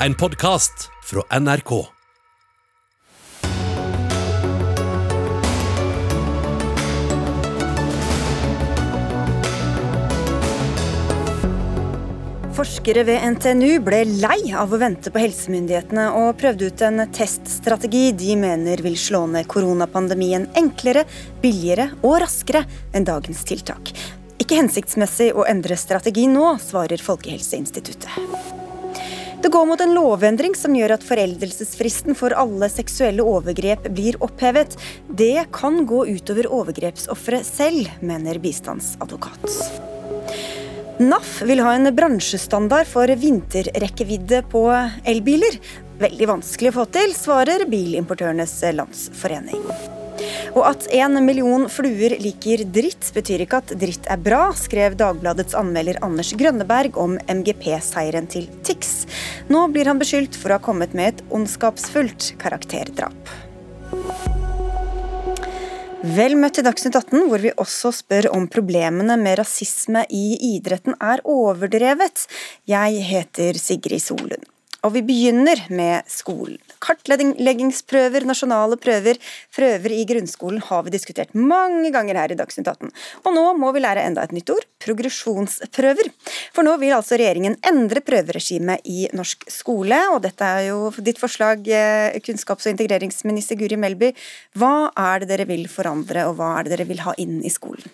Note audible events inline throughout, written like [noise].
En podkast fra NRK. Forskere ved NTNU ble lei av å vente på helsemyndighetene og prøvde ut en teststrategi de mener vil slå ned koronapandemien enklere, billigere og raskere enn dagens tiltak. Ikke hensiktsmessig å endre strategi nå, svarer Folkehelseinstituttet. Det går mot en lovendring som gjør at foreldelsesfristen for alle seksuelle overgrep blir opphevet. Det kan gå utover overgrepsofre selv, mener bistandsadvokat. NAF vil ha en bransjestandard for vinterrekkevidde på elbiler. Veldig vanskelig å få til, svarer Bilimportørenes Landsforening. Og at en million fluer liker dritt, betyr ikke at dritt er bra, skrev Dagbladets anmelder Anders Grønneberg om MGP-seieren til Tix. Nå blir han beskyldt for å ha kommet med et ondskapsfullt karakterdrap. Vel møtt til Dagsnytt 18, hvor vi også spør om problemene med rasisme i idretten er overdrevet. Jeg heter Sigrid Solund. Og vi begynner med skolen. Kartleggingsprøver, nasjonale prøver, prøver i grunnskolen har vi diskutert mange ganger her i Dagsnytt 18. Og nå må vi lære enda et nytt ord progresjonsprøver. For nå vil altså regjeringen endre prøveregimet i norsk skole, og dette er jo ditt forslag, eh, kunnskaps- og integreringsminister Guri Melby. Hva er det dere vil forandre, og hva er det dere vil ha inn i skolen?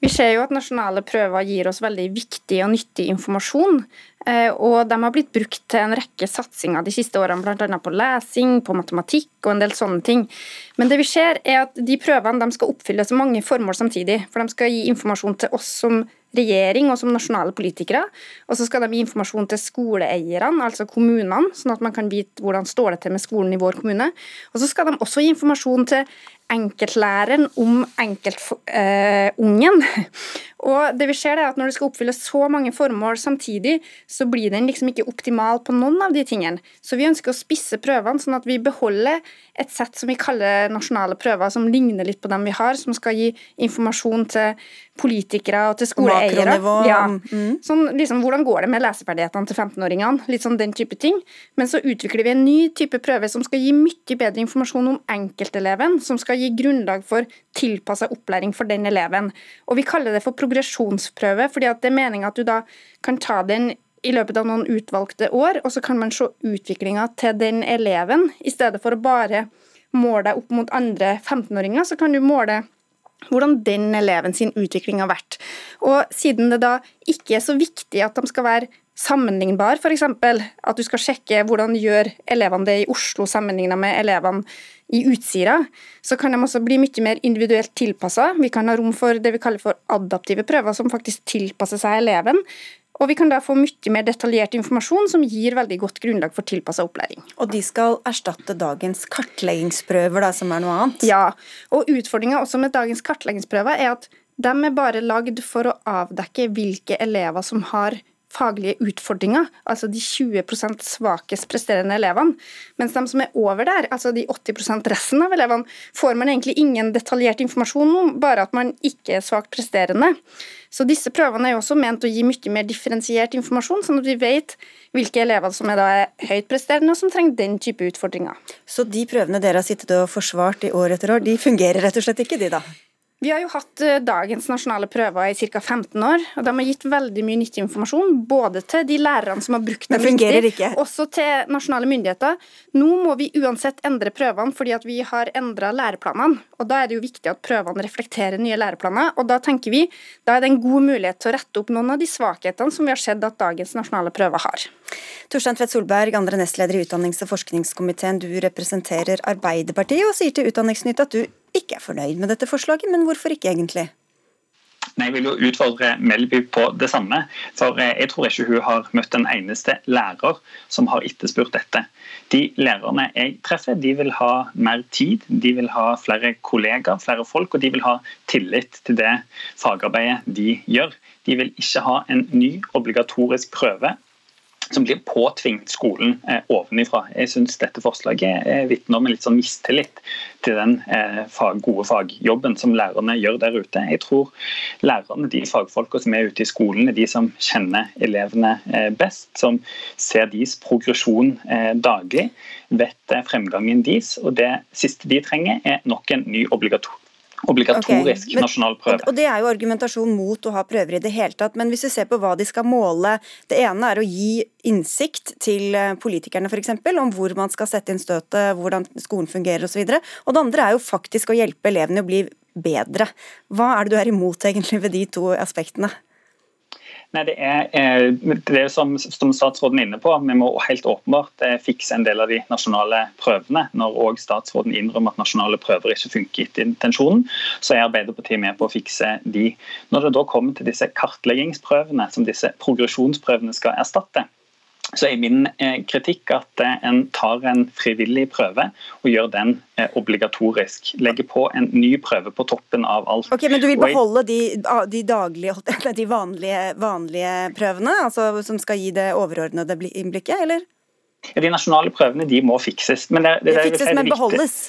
Vi ser jo at nasjonale prøver gir oss veldig viktig og nyttig informasjon. Eh, og de har blitt brukt til en rekke satsinger de siste årene, bl.a. på lesing, på matematikk og en del sånne ting. Men det vi ser er at de prøvene de skal oppfylle så mange formål samtidig. For de skal gi informasjon til oss som regjering og som nasjonale politikere. Og så skal de gi informasjon til skoleeierne, altså kommunene, sånn at man kan vite hvordan står det til med skolen i vår kommune. Og så skal de også gi informasjon til enkeltlæreren om enkeltungen. Uh, [laughs] og det vi ser er at Når du skal oppfylle så mange formål samtidig, så blir den liksom ikke optimal på noen av de tingene. Så vi ønsker å spisse prøvene, sånn at vi beholder et sett som vi kaller nasjonale prøver, som ligner litt på dem vi har, som skal gi informasjon til politikere og til skoleeiere. Ja. Mm. Sånn, liksom, hvordan går det med leseferdighetene til 15-åringene? Litt sånn den type ting. Men så utvikler vi en ny type prøve som skal gi mye bedre informasjon om enkelteleven, som skal gi grunnlag for tilpassa opplæring for den eleven. Og Vi kaller det for progresjonsprøve, fordi det er meninga at du da kan ta den i løpet av noen utvalgte år, og så kan man se utviklinga til den eleven. I stedet for å bare måle deg opp mot andre 15-åringer, så kan du måle hvordan den eleven sin utvikling har vært. Og Siden det da ikke er så viktig at de skal være sammenlignbar, f.eks. At du skal sjekke hvordan gjør elevene det i Oslo sammenligna med elevene i Utsira, så kan de også bli mye mer individuelt tilpassa. Vi kan ha rom for det vi kaller for adaptive prøver, som faktisk tilpasser seg eleven. Og vi kan da få mye mer detaljert informasjon som gir veldig godt grunnlag for tilpassa opplæring. Og de skal erstatte dagens kartleggingsprøver, da, som er noe annet? Ja, og utfordringa også med dagens kartleggingsprøver er at de er bare lagd for å avdekke hvilke elever som har faglige utfordringer, altså de 20% svakest presterende elevene. Mens de som er over der, altså de 80% resten av elevene, får man egentlig ingen detaljert informasjon om, bare at man ikke er svakt presterende. Så disse prøvene er jo også ment å gi mye mer differensiert informasjon, sånn at vi vet hvilke elever som er, da høyt presterende og som trenger den type utfordringer. Så de prøvene dere har sittet og forsvart i år etter år, de fungerer rett og slett ikke, de da? Vi har jo hatt eh, dagens nasjonale prøver i ca. 15 år. og De har gitt veldig mye nyttig informasjon, både til de lærerne som har brukt dem riktig, også til nasjonale myndigheter. Nå må vi uansett endre prøvene fordi vi har endra læreplanene. og Da er det jo viktig at prøvene reflekterer nye læreplaner. og Da tenker vi, da er det en god mulighet til å rette opp noen av de svakhetene som vi har sett at dagens nasjonale prøver har. Torstein Tvedt Solberg, andre nestleder i utdannings- og forskningskomiteen. Du representerer Arbeiderpartiet og sier til Utdanningsnytt at du ikke er fornøyd med dette forslaget, men hvorfor ikke egentlig? Nei, Jeg vil jo utfordre Melby på det samme. for eh, Jeg tror ikke hun har møtt en eneste lærer som har etterspurt dette. De lærerne jeg treffer, de vil ha mer tid, de vil ha flere kollegaer, flere folk, og de vil ha tillit til det fagarbeidet de gjør. De vil ikke ha en ny obligatorisk prøve som blir påtvingt skolen eh, ovenifra. Jeg syns dette forslaget eh, vitner om en litt sånn mistillit til den eh, fag, gode fagjobben som lærerne gjør der ute. Jeg tror lærerne, de fagfolka som er ute i skolen, er de som kjenner elevene eh, best, som ser deres progresjon eh, daglig, vet eh, fremgangen deres. Og det siste de trenger, er nok en ny obligator obligatorisk okay, men, nasjonal prøve. Og Det er jo argumentasjon mot å ha prøver i det hele tatt. Men hvis vi ser på hva de skal måle Det ene er å gi innsikt til eh, politikerne f.eks. om hvor man skal sette inn støtet, hvordan skolen fungerer osv. Og, så og det andre er jo faktisk å hjelpe elevene å bli bedre. Hva er det du er imot egentlig ved de to aspektene? Nei, Det er det det som, som statsråden er inne på. Vi må helt åpenbart eh, fikse en del av de nasjonale prøvene. Når også statsråden innrømmer at nasjonale prøver ikke funker etter intensjonen, så er Arbeiderpartiet med på å fikse de. Når det da kommer til disse kartleggingsprøvene som disse progresjonsprøvene skal erstatte, så er min eh, kritikk at eh, en tar en frivillig prøve og gjør den eh, obligatorisk. Legger på en ny prøve på toppen av alt. Ok, Men du vil beholde de, de, daglige, [laughs] de vanlige, vanlige, prøvene, altså som skal gi det overordnede innblikket, eller? Ja, De nasjonale prøvene de må fikses. Men det, det, det fikses, men beholdes?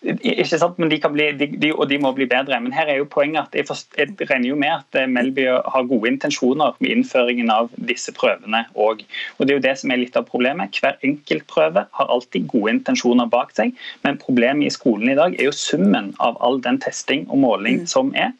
Ikke sant, men de, bli, de, de, og de må bli bedre. Men her er jo poenget at jeg, forst, jeg regner jo med at eh, Melby har gode intensjoner med innføringen av disse prøvene òg. Og det er jo det som er litt av problemet. Hver enkelt prøve har alltid gode intensjoner bak seg, men problemet i skolen i dag er jo summen av all den testing og måling mm. som er.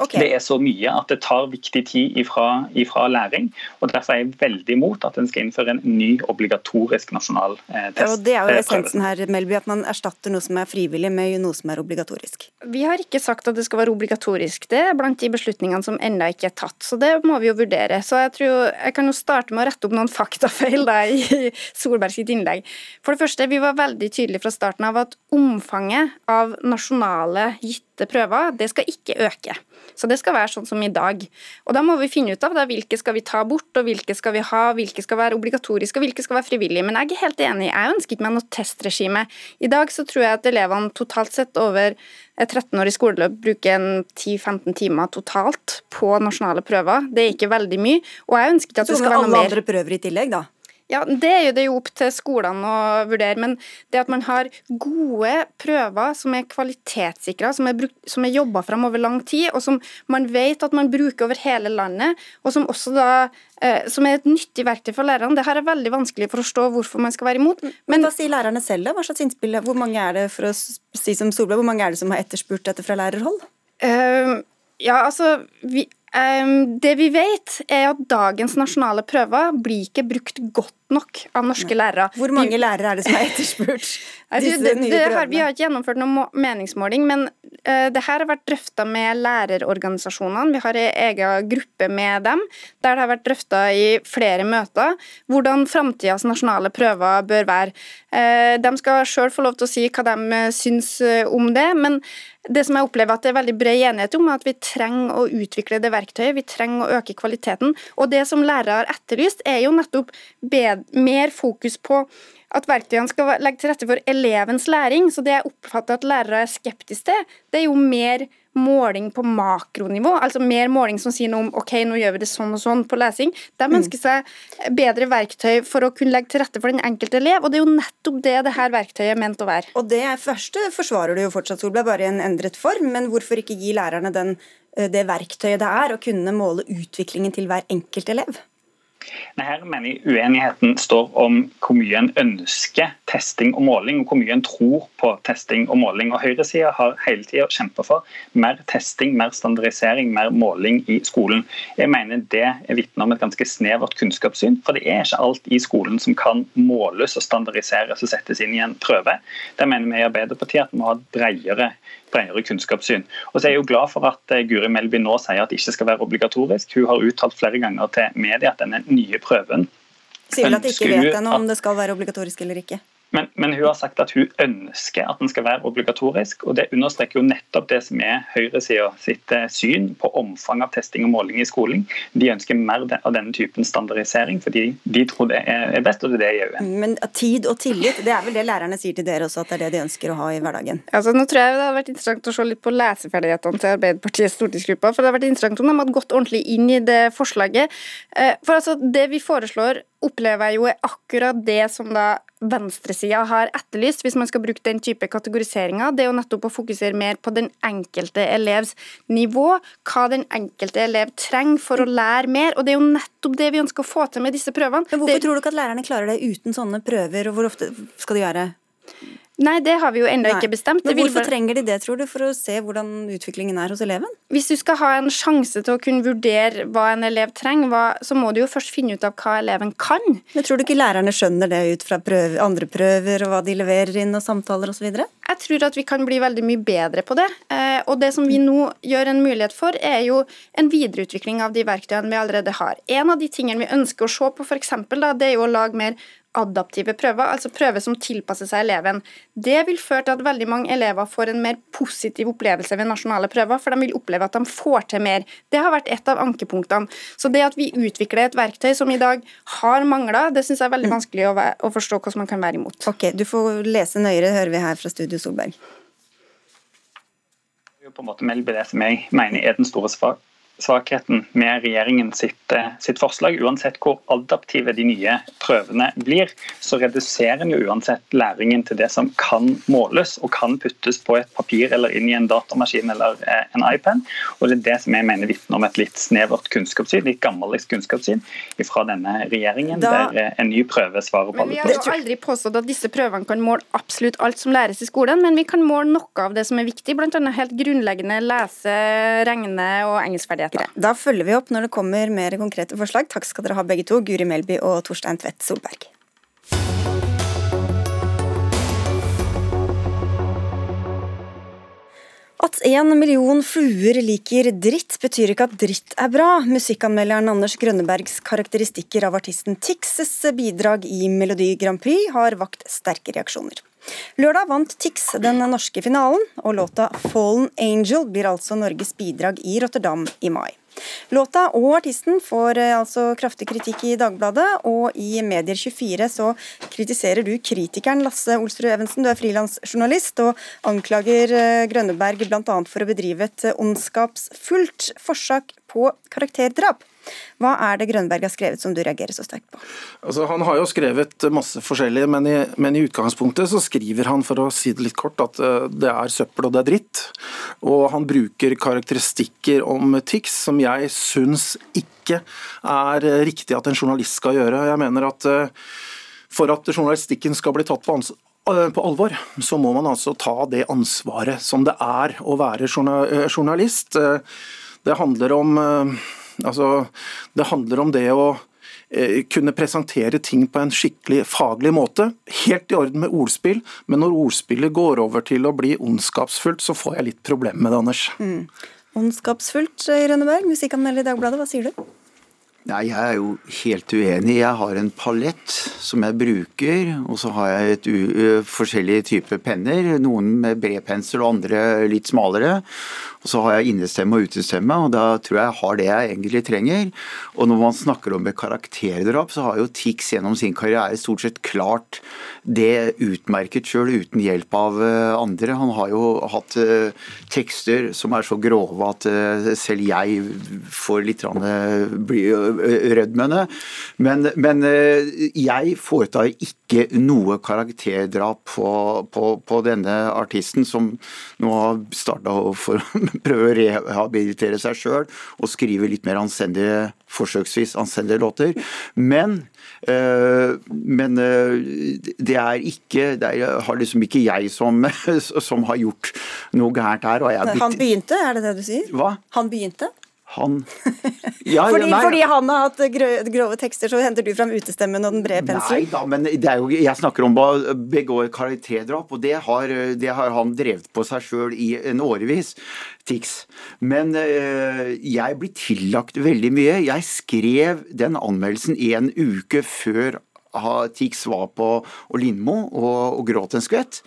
Okay. Det er så mye at det tar viktig tid ifra, ifra, læring. og Derfor er jeg veldig imot at en skal innføre en ny obligatorisk nasjonal eh, test. Og det er jo eh, essensen her, Melby, at man erstatter noe som er frivillig med noe som er obligatorisk. Vi har ikke sagt at det skal være obligatorisk. Det er blant de beslutningene som ennå ikke er tatt. Så det må vi jo vurdere. Så jeg, tror, jeg kan jo starte med å rette opp noen [laughs] faktafeil da, i Solberg sitt innlegg. For det første, vi var veldig tydelige fra starten av at omfanget av nasjonale gitte prøver, det skal ikke øke. Så det skal være sånn som i dag. Og da må vi finne ut av da, hvilke skal vi ta bort, og hvilke skal vi ha, hvilke skal være obligatoriske og hvilke skal være frivillige. Men jeg er ikke helt enig, jeg ønsker ikke meg noe testregime. I dag så tror jeg at elevene totalt sett over 13 år i skoleløp bruker 10-15 timer totalt på nasjonale prøver. Det er ikke veldig mye. Og jeg ønsker ikke at det skal være noe mer. Så alle andre prøver i tillegg, da? Ja, Det er jo det jo opp til skolene å vurdere, men det at man har gode prøver som er kvalitetssikra, som er, brukt, som er jobba fram over lang tid, og som man vet at man bruker over hele landet, og som også da eh, som er et nyttig verktøy for lærerne. Det her er veldig vanskelig for å forstå hvorfor man skal være imot. Men, men hva sier lærerne selv, da? Hva slags innspill? Hvor mange er det for å si som Solberg, hvor mange er det som har etterspurt dette fra lærerhold? Uh, ja, altså, vi, Det vi vet, er at dagens nasjonale prøver blir ikke brukt godt nok av norske lærere. Hvor mange lærere er det som har etterspurt [laughs] disse det, nye prøvene? vi har ikke gjennomført noen meningsmåling, men uh, det her har vært drøfta med lærerorganisasjonene. Vi har en egen gruppe med dem, der det har vært drøfta i flere møter hvordan framtidas nasjonale prøver bør være. Uh, de skal sjøl få lov til å si hva de eh, syns om det, men det som jeg opplever at det er veldig bred enighet om, er at vi trenger å utvikle det verktøyet, vi trenger å øke kvaliteten. Og det som lærere har etterlyst, er jo nettopp mer fokus på at verktøyene skal legge til rette for elevens læring. Så det jeg oppfatter at lærere er skeptiske til, det er jo mer måling på makronivå. Altså mer måling som sier noe om ok, nå gjør vi det sånn og sånn på lesing. De mm. ønsker seg bedre verktøy for å kunne legge til rette for den enkelte elev, og det er jo nettopp det det her verktøyet er ment å være. Og det første forsvarer du jo fortsatt, Solberg, bare i en endret form, men hvorfor ikke gi lærerne den, eh, det verktøyet det er å kunne måle utviklingen til hver enkelt elev? Nei, her mener jeg Uenigheten står om hvor mye en ønsker testing og måling, og hvor mye en tror på testing og måling. Og Høyresida har hele tida kjempa for mer testing, mer standardisering, mer måling i skolen. Jeg mener Det er vitne om et ganske snevert kunnskapssyn. For det er ikke alt i skolen som kan måles og standardiseres og settes inn i en prøve. Der mener vi i Arbeiderpartiet at vi må ha bredere bredere kunnskapssyn. Og så er jeg jo glad for at eh, Guri Melby nå sier at det ikke skal være obligatorisk. Hun har uttalt flere ganger til media at denne nye prøven Sier vel at de ikke vet ennå om det skal være obligatorisk eller ikke? Men, men, hun har sagt at hun ønsker at den skal være obligatorisk. og Det understreker jo nettopp det som er høyresida sitt eh, syn på omfang av testing og måling i skolen. De ønsker mer av denne typen standardisering, fordi de tror det er best, og det er det jeg gjør. Men tid og tillit, det er vel det lærerne sier til dere også, at det er det de ønsker å ha i hverdagen? Altså, nå tror jeg det har vært interessant å se litt på leseferdighetene til Arbeiderpartiets stortingsgruppe. For det har vært interessant om de hadde gått ordentlig inn i det forslaget. Eh, for altså, det vi foreslår opplever jeg jo er akkurat det som da venstresida har etterlyst, hvis man skal bruke den type kategoriseringer. Det er jo nettopp å fokusere mer på den enkelte elevs nivå, hva den enkelte elev trenger for å lære mer. og Det er jo nettopp det vi ønsker å få til med disse prøvene. Men Hvorfor det... tror du ikke at lærerne klarer det uten sånne prøver, og hvor ofte skal de gjøre? Nei, det har vi jo ennå ikke bestemt. Men Hvorfor bare... trenger de det, tror du, for å se hvordan utviklingen er hos eleven? Hvis du skal ha en sjanse til å kunne vurdere hva en elev trenger, hva, så må du jo først finne ut av hva eleven kan. Men Tror du ikke lærerne skjønner det ut fra prøver, andre prøver, og hva de leverer inn, og samtaler osv.? Jeg tror at vi kan bli veldig mye bedre på det. Eh, og det som vi nå gjør en mulighet for, er jo en videreutvikling av de verktøyene vi allerede har. En av de tingene vi ønsker å se på, for eksempel, det er jo å lage mer adaptive prøver, altså prøver som tilpasser seg eleven. Det vil føre til at veldig mange elever får en mer positiv opplevelse ved nasjonale prøver, for de vil oppleve at de får til mer. Det har vært et av ankepunktene. Så det at vi utvikler et verktøy som i dag har mangler, det syns jeg er veldig vanskelig å, å, forstå hvordan man kan være imot. Ok, Du får lese nøyere, hører vi her fra Studio Solberg. på en måte Melby det som jeg mener er den store svakheten med regjeringen sitt, eh, sitt, forslag. Uansett hvor adaptive de nye prøvene blir, så reduserer en jo uansett læringen til det som kan måles og kan puttes på et papir eller inn i en datamaskin eller eh, en iPad. Og Det er det som jeg mener vitner om et litt snevert kunnskapssyn, litt gammeldags kunnskapssyn fra denne regjeringen, da, der eh, en ny prøve svarer på alle. Vi har jo aldri påstått at disse prøvene kan måle absolutt alt som læres i skolen, men vi kan måle noe av det som er viktig, bl.a. helt grunnleggende lese-, regne- og engelskferdigheter greit. Da følger vi opp når det kommer mer konkrete forslag. Takk skal dere ha begge to, Guri Melby og Torstein Tvedt Solberg. At en million fluer liker dritt, betyr ikke at dritt er bra. Musikkanmelderen Anders Grønnebergs karakteristikker av artisten Tixes bidrag i Melodi Grand Prix har vakt sterke reaksjoner. Lørdag vant Tix den norske finalen, og låta 'Fallen Angel' blir altså Norges bidrag i Rotterdam i mai. Låta og artisten får eh, altså kraftig kritikk i Dagbladet, og i Medier24 så kritiserer du kritikeren Lasse Olsrud Evensen, du er frilansjournalist, og anklager eh, Grønneberg bl.a. for å bedrive et ondskapsfullt forsøk på karakterdrap. Hva er det Grønberg har skrevet som du reagerer så sterkt på? Altså, han har jo skrevet masse forskjellig, men i, men i, utgangspunktet så skriver han, for å si det litt kort, at eh, det er søppel og det er dritt. Og han bruker karakteristikker om TIX som jeg syns ikke er riktig at en journalist skal gjøre. Jeg mener at eh, for at journalistikken skal bli tatt på eh, på alvor, så må man altså ta det ansvaret som det er å være journalist. Det handler om Altså, det handler om det å eh, kunne presentere ting på en skikkelig faglig måte. Helt i orden med ordspill, men når ordspillet går over til å bli ondskapsfullt, så får jeg litt problemer med det, Anders. Mm. Ondskapsfullt, Rønneberg, musikkanmelder i Dagbladet, hva sier du? Nei, Jeg er jo helt uenig. Jeg har en palett som jeg bruker, og så har jeg et forskjellige typer penner. Noen med bred pensel og andre litt smalere. Og så har jeg innestemme og utestemme, og da tror jeg jeg har det jeg egentlig trenger. Og når man snakker om karakterdrap, så har jo Tix gjennom sin karriere stort sett klart det utmerket sjøl, uten hjelp av eh, andre. Han har jo hatt uh, tekster som er så grove at uh, selv jeg får litt rødmende. Men, men jeg foretar ikke noe karakterdrap på, på, på denne artisten, som nå har starta for [laughs] [laughs] prøve å rehabilitere seg sjøl og skrive litt mer anstendige, forsøksvis anstendige låter. Men, øh, men øh, det er ikke Det er, har liksom ikke jeg som, [laughs] som har gjort noe gærent her. Han begynte, er det det du sier? Hva? Han begynte? Han [laughs] ja, fordi, nei, fordi, han har hatt grove tekster, så henter du fram utestemmen og den brede penselen? Nei da, men jo, jeg snakker om å begå karakterdrap, og det har, det har, han drevet på seg sjøl i en årevis. Tix. Men øh, jeg blir tillagt veldig mye. Jeg skrev den anmeldelsen en uke før Tix var på Lindmo og, og gråt en skvett.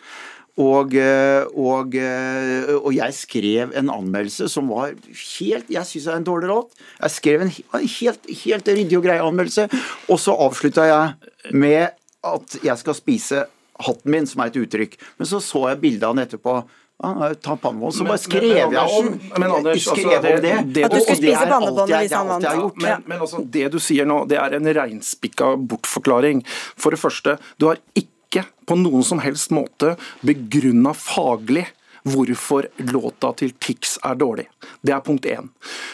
Og, eh, og, eh, og, jeg skrev en anmeldelse som var helt Jeg syns det er en dårlig låt. Jeg skrev en helt, helt ryddig og grei anmeldelse, og så avslutta jeg med at jeg skal spise hatten min, som er et uttrykk. Men så så jeg bildet av han etterpå. Ja, ta pannebånd. Så bare skrev jeg men- om, men Anders, skrev altså, det. det- det- At du skulle spise alt pannebåndet hvis han vant. Men, Men, men altså, det du sier nå, det er en reinspikka bortforklaring. For det første, du har ikke på noen som helst måte begrunna faglig hvorfor låta til Tix er dårlig. Det er punkt én.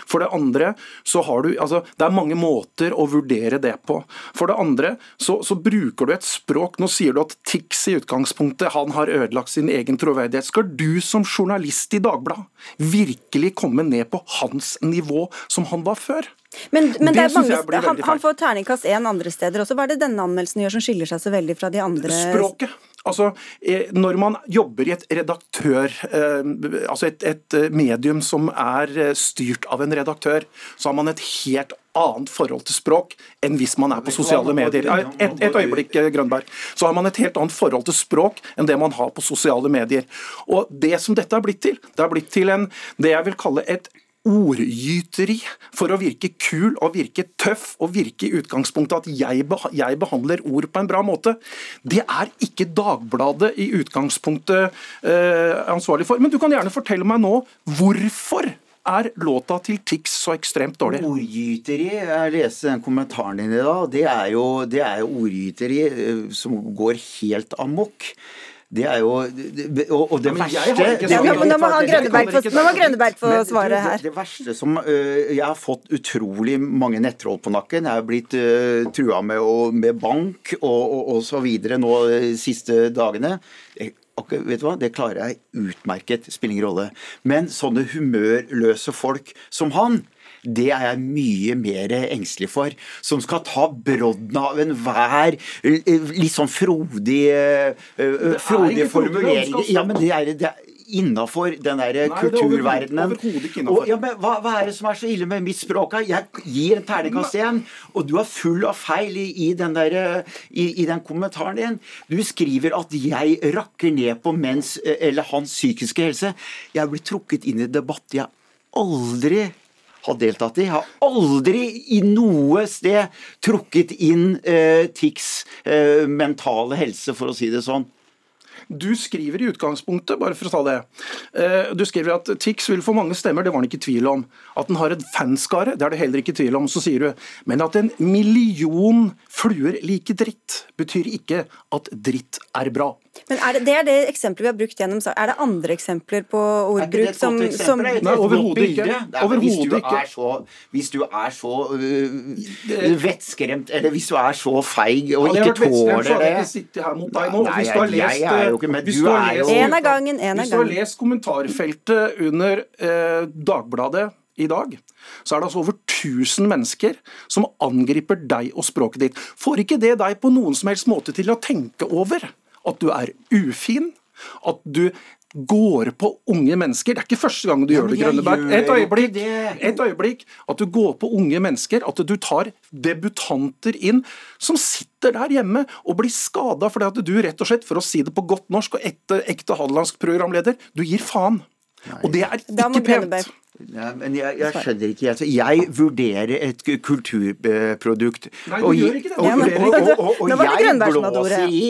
For det andre så har du altså, Det er mange måter å vurdere det på. For det andre så, så bruker du et språk Nå sier du at Tix i utgangspunktet han har ødelagt sin egen troverdighet. Skal du som journalist i Dagbladet virkelig komme ned på hans nivå som han var før? Men, men det Det er mange, han, han får terningkast én andre steder også. Hva er det denne anmeldelsen gjør som skiller seg så veldig fra de andre? Språket. Altså, eh, Når man jobber i et redaktør, eh, altså et, et eh, medium som er styrt av en redaktør, så har man et helt annet forhold til språk enn hvis man er på sosiale medier. Et, et øyeblikk, Grønberg. Så har man et helt annet forhold til språk enn det man har på sosiale medier. Og Det som dette har blitt til, det har blitt til en, det jeg vil kalle et ordgyteri for å virke kul og virke tøff og virke i utgangspunktet at jeg, jeg behandler ord på en bra måte. Det er ikke Dagbladet i utgangspunktet eh, ansvarlig for. Men du kan gjerne fortelle meg nå hvorfor er låta til Tix så ekstremt dårlig? Ordgyteri. Jeg leste den kommentaren din i dag. Det er jo, det er jo ordgyteri eh, som går helt amok. Det er jo Og, og det men verste nå, må Grønneberg få, ikke nå må til- Grønneberg få Men svare her. det, det verste som Jeg har fått utrolig mange nettroll på nakken. Jeg er blitt uh, trua med, og, med bank og, og, og så videre nå de siste dagene. Jeg, vet du hva? Det klarer jeg utmerket. Spiller ingen rolle. Men sånne humørløse folk som han det er jeg mye mer engstelig for. Som skal ta brodden av enhver eh, litt sånn frodig, eh, eh, frodig, er ondskapsfullt. Ja, men det er, det er innafor den der er kulturverdenen. Og, ja, men hva, hva er det som er så ille med mitt språk? Jeg gir en terningkast igjen, og du er full av feil i, i, den der, i, i den kommentaren din. Du skriver at jeg rakker ned på menns eh, eller hans psykiske helse. Jeg blir trukket inn i debatt jeg aldri har deltatt i. Har aldri i noe sted trukket inn eh, TICs eh, mentale helse, for å si det sånn. Du skriver i utgangspunktet, bare for å ta det eh, Du skriver at Tix vil få mange stemmer, det var han ikke i tvil om. At den har en fanskare, det er det heller ikke i tvil om. Så sier du men at en million fluer liker dritt, betyr ikke at dritt er bra. Men er det, det er det eksempelet vi har brukt gjennom Er det andre eksempler på ordbruk som, som Nei, overhodet ikke. Overhodet hvis, du ikke. er så, hvis du er så uh, vettskremt, eller hvis du er så feig og ikke tåler det jeg ikke her mot deg nå. Nei, Hvis du har jeg- jeg er jo ikke, men du er jo- En av gangen, en av Hvis du har lest kommentarfeltet under eh, Dagbladet i dag, så er det altså over 1000 mennesker som angriper deg og språket ditt. Får ikke det deg på noen som helst måte til å tenke over at du er ufin? At du går på unge mennesker. Det er ikke første gang du Ja, gjør det, Grønneberg. Et øyeblikk. Et øyeblikk. At du går på unge mennesker. At du tar debutanter inn som sitter der hjemme og blir skada fordi at du rett og slett, for å si det på godt norsk og ekte, ekte hadelandsk programleder, du gir faen. Og det er ikke pent. Nei, men jeg, jeg skjønner ikke altså, Jeg vurderer et kulturprodukt. Nei, du og, gjør ikke det. og, og, og, og, jeg blåser i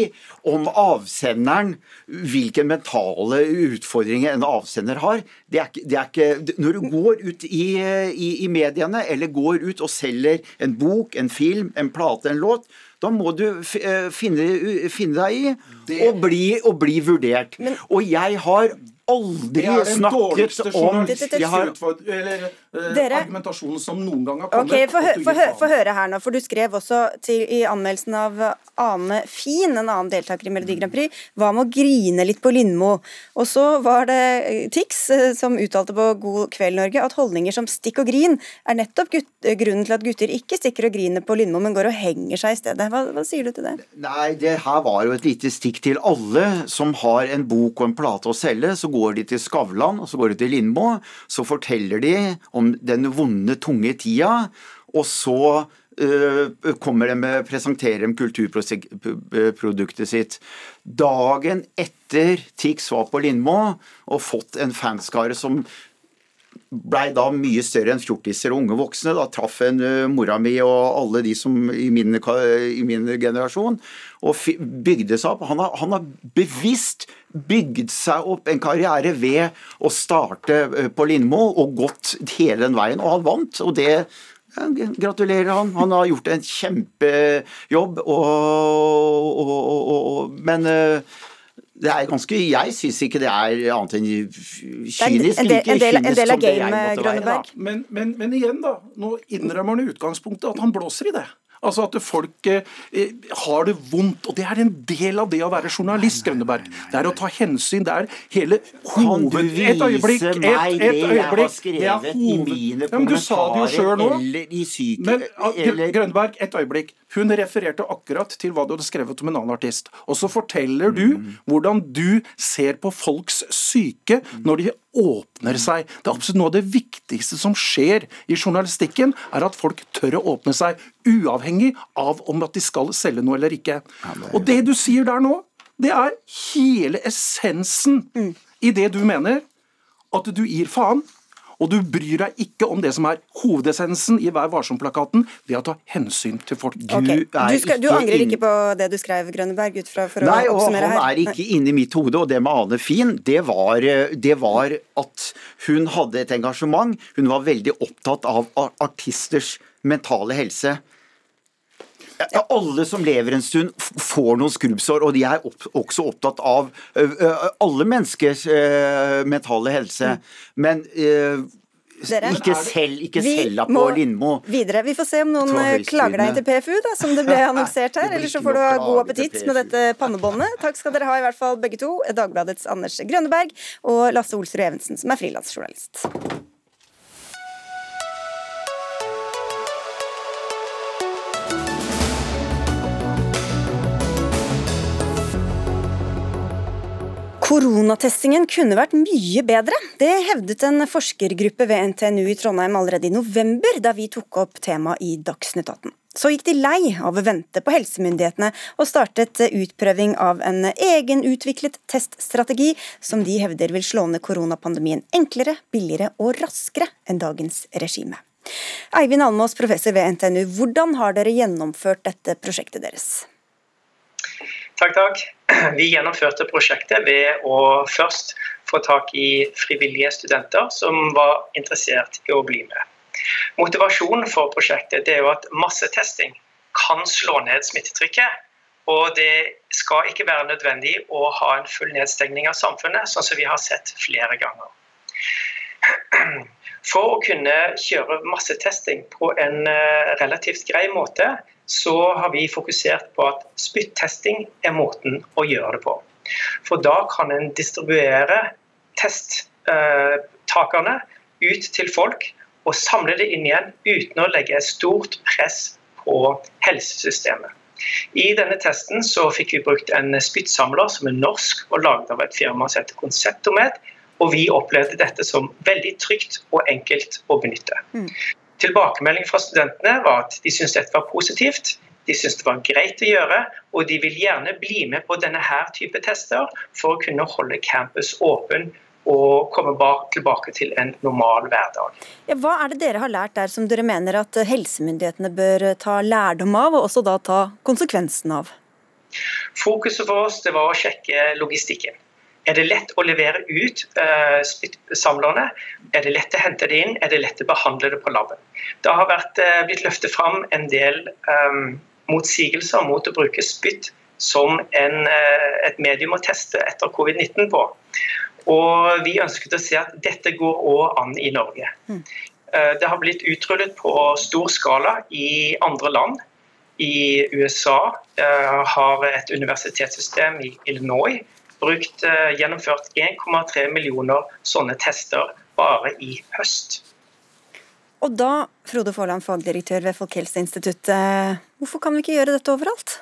om avsenderen hvilke mentale utfordringer en avsender har. Det er, det er ikke Når du går ut i, i, i mediene, eller går ut og selger en bok, en film, en plate, en låt, da må du eh, finne, finne deg i og bli, og bli vurdert. og jeg har aldri snakket om jeg har, eller, eh, Dere- argumentasjonen som noen gang har kommet. Få hø få hø få høre her nå, for du skrev også til, i anmeldelsen av Ane Fin, en annen deltaker i Melodi Grand Prix, hva med å grine litt på Lindmo? Og så var det eh, Tix eh, som uttalte på God kveld Norge at holdninger som stikk og grin er nettopp gutt, grunnen til at gutter ikke stikker og griner på Lindmo, men går og henger seg i stedet. Hva, hva sier du til det? Nei, det her var jo et lite stikk til alle som har en bok og en plate å selge. Så går de til Skavlan, og så går de til Lindmo. Så forteller de om den vonde, tunge tida, og så øh, kommer de med, presenterer de kulturproduktet sitt. Dagen etter Tix var på Lindmo og fått en fanskare som blei da mye større enn fjortiser og unge voksne. Da traff en uh, mora mi og alle de som i min, i min generasjon, og bygde seg opp. Han har, han har, bevisst bygd seg opp en karriere ved å starte uh, på Lindmo og gått hele den veien, og han vant. og det gratulerer han. Han har gjort en kjempejobb, og, og, og, men uh, det er ganske, Jeg syns ikke det er annet enn kynisk. En del, en del, en del av gamet, Grønneberg. Men, men, men, igjen, da. Nå innrømmer han i utgangspunktet at han blåser i det. Altså at folk eh, har det vondt. Og det er en del av det å være journalist, Grønneberg. Det er å ta hensyn. Det er hele hoved... Et øyeblikk! Et, et, et øyeblikk. Det er hoved... Ja, men du sa det jo sjøl nå. Men Grønneberg, et øyeblikk. Hun refererte akkurat til hva du hadde skrevet om en annen artist. Og så forteller du mm. hvordan du ser på folks syke når de åpner seg. Det er absolutt noe av det viktigste som skjer i journalistikken, er at folk tør å åpne seg, uavhengig av om at de skal selge noe eller ikke. Og det du sier der nå, det er hele essensen mm. i det du mener. At du gir faen og du bryr deg ikke om det som er hovedessensen i Vær varsom-plakaten, det å ta hensyn til folk. Okay. Du, skal, du, angrer ikke på det du skrev, Grønneberg, ut fra for Nei, å oppsummere her? Nei, og han er ikke inni mitt hode. Og det med Ane Fien, det var, det var at hun hadde et engasjement. Hun var veldig opptatt av artisters mentale helse. Ja, alle som lever en stund, får noen skrubbsår, og de er opp, også opptatt av alle menneskers mentale helse. Mm. Men dere, ikke selv, ikke selv på Lindmo. Videre. Vi får se om noen klager deg til PFU, da, som det ble [laughs] annonsert her. Eller så får du ha god appetitt med dette pannebåndet. Takk skal dere ha, i hvert fall begge to. Dagbladets Anders Grønneberg og Lasse Olsrud Evensen, som er frilansjournalist. Koronatestingen kunne vært mye bedre. Det hevdet en forskergruppe ved NTNU i Trondheim allerede i november, da vi tok opp temaet i Dagsnytt 18. Så gikk de lei av å vente på helsemyndighetene og startet utprøving av en egenutviklet teststrategi som de hevder vil slå ned koronapandemien enklere, billigere og raskere enn dagens regime. Eivind Almås, professor ved NTNU, hvordan har dere gjennomført dette prosjektet deres? Takk, takk. [clears throat] Vi gjennomførte prosjektet ved å først få tak i frivillige studenter som var interessert i å bli med. Motivasjonen for prosjektet er jo at massetesting kan slå ned smittetrykket. Og det skal ikke være nødvendig å ha en full nedstengning av samfunnet, sånn som vi har sett flere ganger. [clears throat] For å kunne kjøre massetesting på en eh, relativt grei måte, så har vi fokusert på at spyttesting er måten å gjøre det på. For da kan en distribuere testtakerne ut til folk og samle det inn igjen uten å legge stort press på helsesystemet. I denne testen så fikk vi brukt en spyttsamler som er norsk og laget av et firma som heter Konseptomet. Og vi opplevde dette som veldig trygt og enkelt å benytte. Mm. Tilbakemelding fra studentene var at de syntes dette var positivt. De syntes det var greit å gjøre, og de vil gjerne bli med på denne her type tester for å kunne holde campus åpen og komme tilbake til en normal hverdag. Ja, hva er det dere har lært der som dere mener at helsemyndighetene bør ta lærdom av, og også da ta konsekvensen av? Fokuset for oss det var å sjekke logistikken. Er det lett å levere ut uh, samlerne? Er det lett å hente det inn? Er det lett å behandle det på laben? Det har vært, uh, blitt løftet fram en del um, motsigelser mot å bruke spytt som en, uh, et medium å teste etter covid-19 på. Og Vi ønsket å se at dette går òg an i Norge. Mm. Det har blitt utrullet på stor skala i andre land. I USA har et universitetssystem i Illinois brukt, eh, gjennomført 1,3 millioner sånne tester bare i høst. Og da, Frode Forland, fagdirektør ved Folkehelseinstituttet, hvorfor kan vi ikke gjøre dette overalt?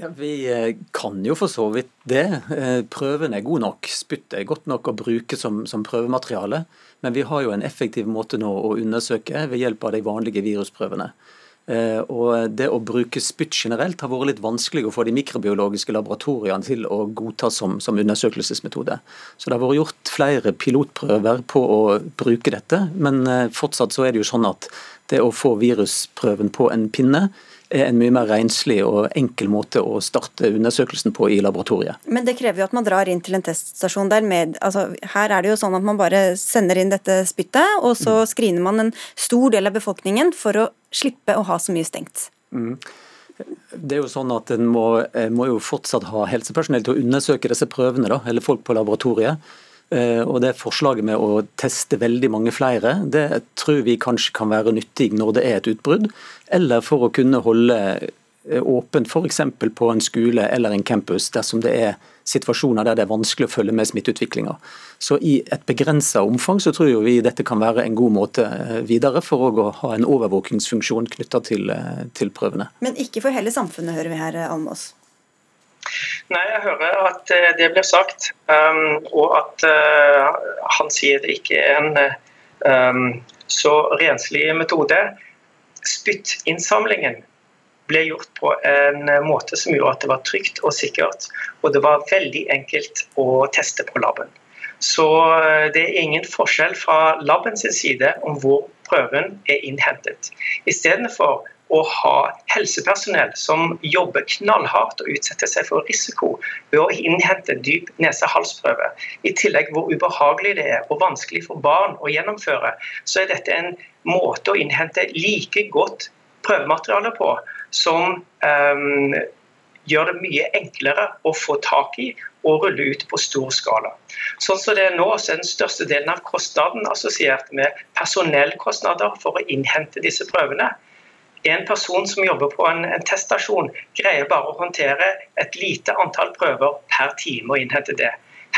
Ja, Vi eh, kan jo for så vidt det. Eh, prøven er god nok. Spyttet er godt nok å bruke som, som, prøvemateriale. Men vi har jo en effektiv måte nå å undersøke ved hjelp av de vanlige virusprøvene. Eh, og Det å bruke spytt generelt har vært litt vanskelig å få de mikrobiologiske laboratoriene til å godta som, som undersøkelsesmetode. Så Det har vært gjort flere pilotprøver på å bruke dette, men eh, fortsatt så er det jo sånn at det å få virusprøven på en pinne en mye mer renslig og enkel måte å starte undersøkelsen på i laboratoriet. Men det krever jo at man drar inn til en teststasjon der med altså, Her er det jo sånn at man bare sender inn dette spyttet, og så mm. screener man en stor del av befolkningen for å slippe å ha så mye stengt. Mm. Det er jo sånn at En må, må, jo fortsatt ha helsepersonell til å undersøke disse prøvene, da, eller folk på laboratoriet. Eh, og det Forslaget med å teste veldig mange flere, det tror vi kanskje kan være nyttig når det er et utbrudd, eller for å kunne holde eh, åpent f.eks. på en skole eller en campus dersom det er situasjoner der det er vanskelig å følge med smitteutviklinga. Så i et begrensa omfang så tror vi dette kan være en god måte eh, videre for å ha en overvåkingsfunksjon knytta til, til, prøvene. Men ikke for hele samfunnet, hører vi her, Almås? Nei, jeg hører at eh, det blir sagt, um, og at uh, han sier det ikke er en um, så renslig metode. Spyttinnsamlingen ble gjort på en måte som gjorde at det var trygt og sikkert. Og det var veldig enkelt å teste på laben. Så eh, det er ingen forskjell fra labens side om hvor prøven er innhentet. Istedenfor å ha helsepersonell som jobber knallhardt og utsetter seg for risiko ved å innhente dyp nese-hals-prøve. i tillegg hvor ubehagelig det er og vanskelig for barn å gjennomføre, så er dette en måte å innhente like godt prøvemateriale på som um, gjør det mye enklere å få tak i og rulle ut på stor skala. Sånn som det er nå, så er den største delen av kostnaden assosiert med personellkostnader for å innhente disse prøvene. En person som jobber på en, en teststasjon, greier bare å håndtere et lite antall prøver per time og innhente det.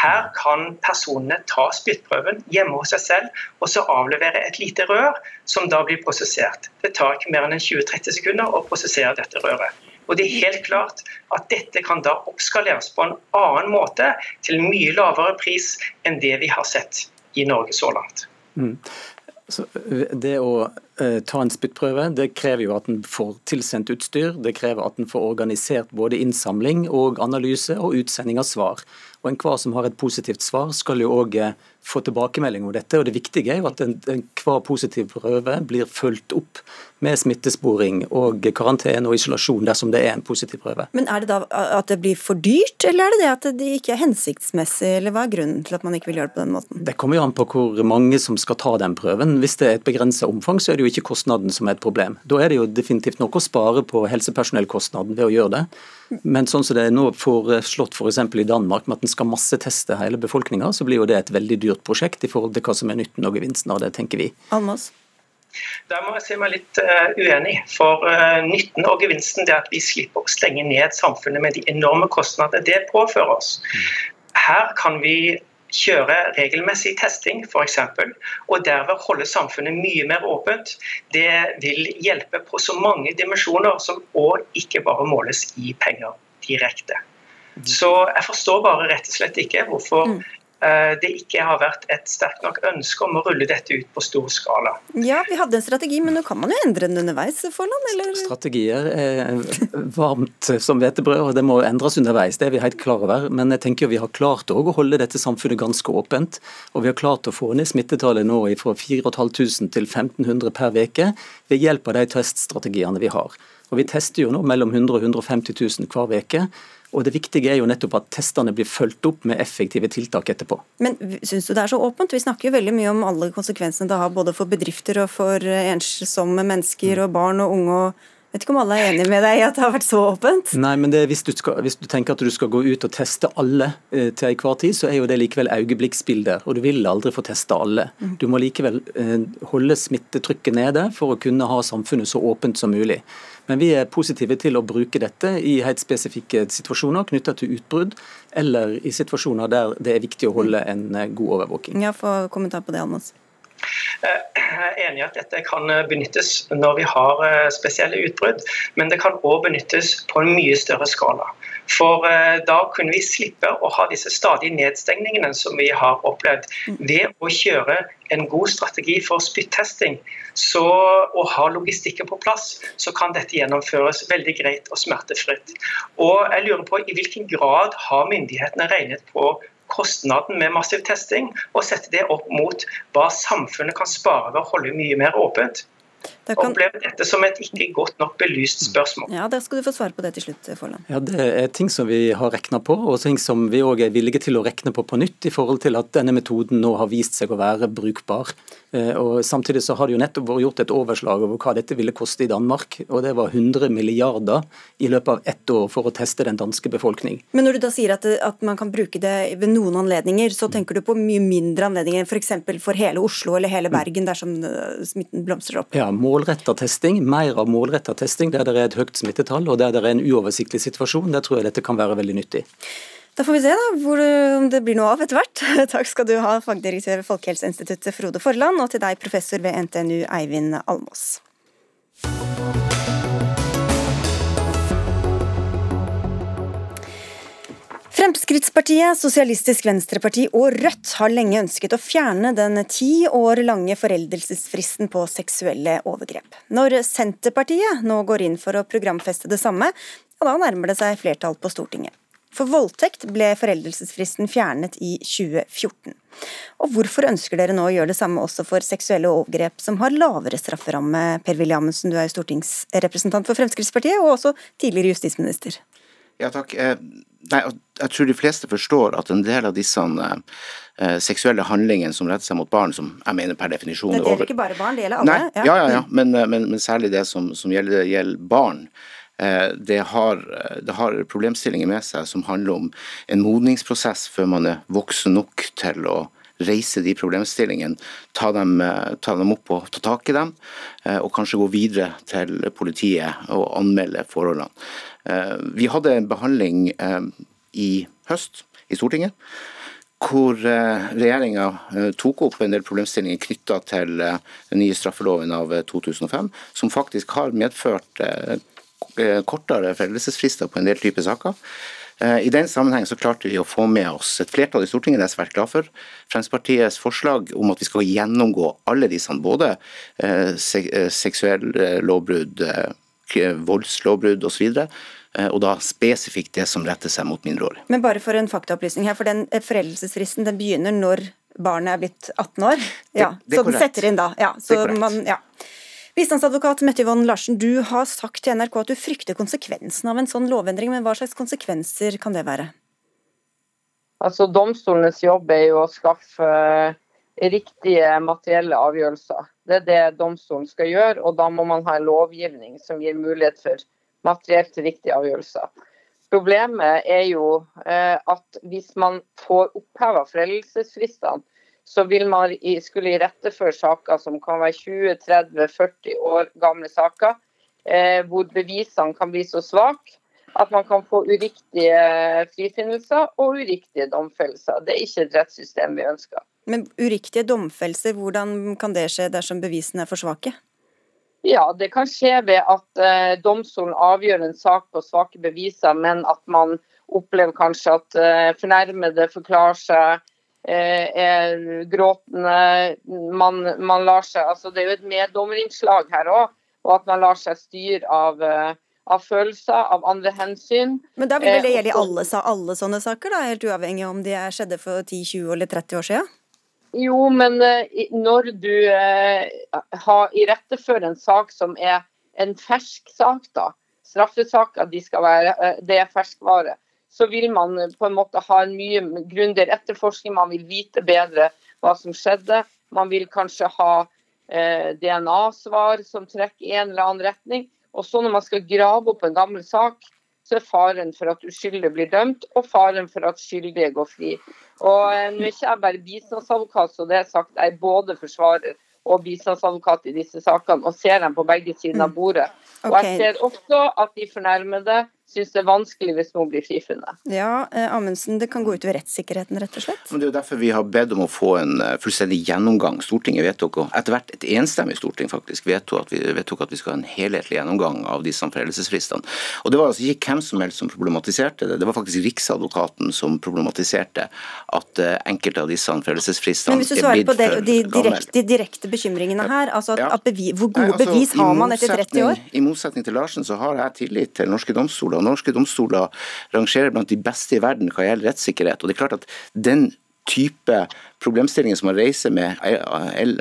Her kan personene ta spyttprøven hjemme hos seg selv og så avlevere et lite rør som da blir prosessert. Det tar ikke mer enn 20-30 sekunder å prosessere dette røret. Og det er helt klart at dette kan da oppskaleres på en annen måte til mye lavere pris enn det vi har sett i Norge så langt. Mm. Så det å eh, ta en spyttprøve det krever jo at en får tilsendt utstyr. Det krever at en får organisert både innsamling og analyse og utsending av svar. Og Enhver som har et positivt svar, skal jo òg eh, få tilbakemelding om dette. og Det viktige er jo at enhver positiv prøve blir fulgt opp med smittesporing og karantene og isolasjon dersom det er en positiv prøve. Men Er det da at det blir for dyrt, eller er det det at det ikke er hensiktsmessig? eller Hva er grunnen til at man ikke vil gjøre det på den måten? Det kommer jo an på hvor mange som skal ta den prøven. Hvis det er et begrenset omfang, så er det jo ikke kostnaden som er et problem. Da er det jo definitivt noe å spare på helsepersonellkostnaden ved å gjøre det. Men sånn som det er nå foreslått f.eks. For i Danmark, med at en skal masseteste hele befolkninga, så blir jo det et veldig dyrt prosjekt i forhold til hva som er nytten og gevinsten av det, tenker vi. Almas. Der må jeg si meg litt uh, uenig. For uh, nytten og gevinsten er at vi slipper å stenge ned samfunnet med de enorme kostnadene det påfører oss. Her kan vi kjøre regelmessig testing f.eks., og derved holde samfunnet mye mer åpent. Det vil hjelpe på så mange dimensjoner som òg ikke bare måles i penger direkte. Så jeg forstår bare rett og slett ikke hvorfor mm. Det ikke har vært et sterkt nok ønske om å rulle dette ut på stor skala. Ja, vi hadde en strategi, men nå kan man jo endre den underveis, Forland? Eller? Strategier er varmt som hvetebrød, og det må endres underveis. Det er vi helt klar over. Men jeg tenker vi har klart å holde dette samfunnet ganske åpent. Og vi har klart å få ned smittetallet nå fra 4500 til 1500 per uke ved hjelp av de teststrategiene vi har. Og Vi tester jo nå mellom 100 og 150 000 hver uke. Og Det viktige er jo nettopp at testene blir fulgt opp med effektive tiltak etterpå. Men syns du det er så åpent? Vi snakker jo veldig mye om alle konsekvensene det har både for bedrifter og for ensomme mennesker og barn og unge. og vet ikke om alle er enig med deg i at det har vært så åpent? Nei, men hvis du, skal, hvis, du tenker at du skal gå ut og teste alle eh, til enhver tid, så er jo det likevel øyeblikksbilder. Og du vil aldri få teste alle. Mm. Du må likevel eh, holde smittetrykket nede for å kunne ha samfunnet så åpent som mulig. Men vi er positive til å bruke dette i helt spesifikke situasjoner knytta til utbrudd, eller i situasjoner der det er viktig å holde en eh, god overvåking. Ja, Få kommentar på det, Almos. Eh, jeg er enig i at dette kan benyttes når vi har eh, spesielle utbrudd, men det kan òg benyttes på en mye større skala. For eh, da kunne vi slippe å ha disse stadige nedstengningene som vi har opplevd. Ved å kjøre en god strategi for spyttesting så, og ha logistikken på plass, så kan dette gjennomføres veldig greit og smertefritt. Og jeg lurer på I hvilken grad har myndighetene regnet på kostnaden med massiv testing, og sette det opp mot hva samfunnet kan spare ved å holde mye mer åpent? Da kan... Opplever dette som et ikke godt nok belyst spørsmål. Ja, Der skal du få svare på det til slutt, Forland. Ja, Det er ting som vi har regna på, og ting som vi òg er villige til å rekne på på nytt, i forhold til at denne metoden nå har vist seg å være brukbar. Eh, og Samtidig så har det jo nettopp vært gjort et overslag over hva dette ville koste i Danmark. og Det var 100 milliarder i løpet av ett år for å teste den danske befolkning. Men når du da sier at, at man kan bruke det ved noen anledninger, så tenker du på mye mindre anledninger, f.eks. For, for hele Oslo eller hele Bergen dersom eh, smitten blomstrer opp? Ja, målretta testing. Mer av målretta testing der det er et høyt smittetall og der det er en uoversiktlig situasjon. Der tror jeg dette kan være veldig nyttig. Da får vi se da, hvor, om det blir noe av etter hvert. [laughs] Takk skal du ha, fagdirektør ved Folkehelseinstituttet Frode Forland, og til deg, professor ved NTNU Eivind Almås. Fremskrittspartiet, Sosialistisk Venstreparti og Rødt har lenge ønsket å fjerne den ti år lange foreldelsesfristen på seksuelle overgrep. Når Senterpartiet nå går inn for å programfeste det samme, da nærmer det seg flertall på Stortinget. For voldtekt ble foreldelsesfristen fjernet i 2014. Og hvorfor ønsker dere nå å gjøre det samme også for seksuelle overgrep som har lavere strafferamme? Per-Willy Amundsen, du er stortingsrepresentant for Fremskrittspartiet, og også tidligere justisminister. Ja, takk. Eh, nei, jeg tror de fleste forstår at en del av disse eh, seksuelle handlingene som retter seg mot barn, som jeg mener per definisjon er over Det gjelder ikke bare barn, det gjelder alle? Nei, ja, ja, ja. Men, eh, men, men særlig det som, som gjelder, gjelder barn. Eh, det har, det har, problemstillinger med seg som handler om en modningsprosess før man er voksen nok til å reise de problemstillingene, ta dem, eh, ta dem opp og ta tak i dem, eh, og kanskje gå videre til politiet og anmelde forholdene. Vi hadde en behandling i høst i Stortinget hvor regjeringa tok opp en del problemstillinger knytta til den nye straffeloven av 2005, som faktisk har medført Eh, kortere foreldelsesfrister på en del typer saker. Eh, I den sammenheng så klarte vi å få med oss et flertall i Stortinget, det er jeg svært glad for. Fremskrittspartiets forslag om at vi skal gjennomgå alle disse, både eh, seksuelle lovbrudd, voldslovbrudd osv. Og da spesifikt det som retter seg mot mindreårige. Men bare for en faktaopplysning her, for den foreldelsesfristen den begynner når barnet er blitt 18 år? Ja, det, det så den setter inn da. Ja, så man, ja. Bistandsadvokat Mette Yvonne Larsen, du har sagt til NRK at du frykter konsekvensen av en sånn lovendring, men hva slags konsekvenser kan det være? Altså, Domstolenes jobb er jo å skaffe eh, riktige materielle avgjørelser. Det er det domstolen skal gjøre, og da må man ha en lovgivning som gir mulighet for materielt riktige avgjørelser. Problemet er jo eh, at hvis man får oppheva foreldelsesfristene, så vil man skulle iretteføre saker som kan være 20-30-40 år gamle saker, eh, hvor bevisene kan bli så svake at man kan få uriktige frifinnelser og uriktige domfellelser. Det er ikke et rettssystem vi ønsker. Men uriktige domfellelser, hvordan kan det skje dersom bevisene er for svake? Ja, Det kan skje ved at eh, domstolen avgjør en sak på svake beviser, men at man opplever kanskje at eh, fornærmede forklarer seg er gråtende. Man, man, lar seg, altså Det er jo et meddommerinnslag her òg, og at man lar seg styre av, eh, av, følelser, av andre hensyn. Men da vil vel det eh, gjelde i alle, alle, sånne saker, da, helt uavhengig om de skjedde for 10, 20 eller 30 år siden? Jo, men når du eh, har irettefører en sak som er en fersk sak, da. Straffesaker de skal være, det er ferskvare så vil man på en måte ha en mye grundigere etterforskning. Man vil vite bedre hva som skjedde. Man vil kanskje ha eh, DNA-svar som trekker i en eller annen retning. Og så når man skal grave opp en gammel sak, så er faren for at uskyldige blir dømt, og faren for at skyldige går fri. Og eh, Nå er ikke jeg bare bistandsadvokat, så det er sagt jeg er både forsvarer og bistandsadvokat i disse sakene, og ser dem på begge sider av bordet. Og jeg ser også at de fornærmede syns det er vanskelig hvis noen blir frifunnet. Ja, eh, Amundsen, det kan gå utover rettssikkerheten, rett og slett? Men Det er jo derfor vi har bedt om å få en eh, fullstendig gjennomgang. Stortinget vedtok, og etter hvert et enstemmig storting faktisk, vedtok at, vi, vedtok at vi skal ha en helhetlig gjennomgang av disse foreldelsesfristene. Og Det var altså ikke hvem som helst som problematiserte det, det var faktisk Riksadvokaten som problematiserte at uh, enkelte av disse foreldelsesfristene Men hvis du svarer på det, de, direkte, de direkte bekymringene her, altså at, ja. at bevis, hvor gode Nei, altså, bevis har man etter 30 år? I motsetning til Larsen så har jeg tillit til norske domstoler norske domstoler rangerer blant de beste i verden hva gjelder rettssikkerhet. Og det er klart at den type problemstillinger som man reiser med,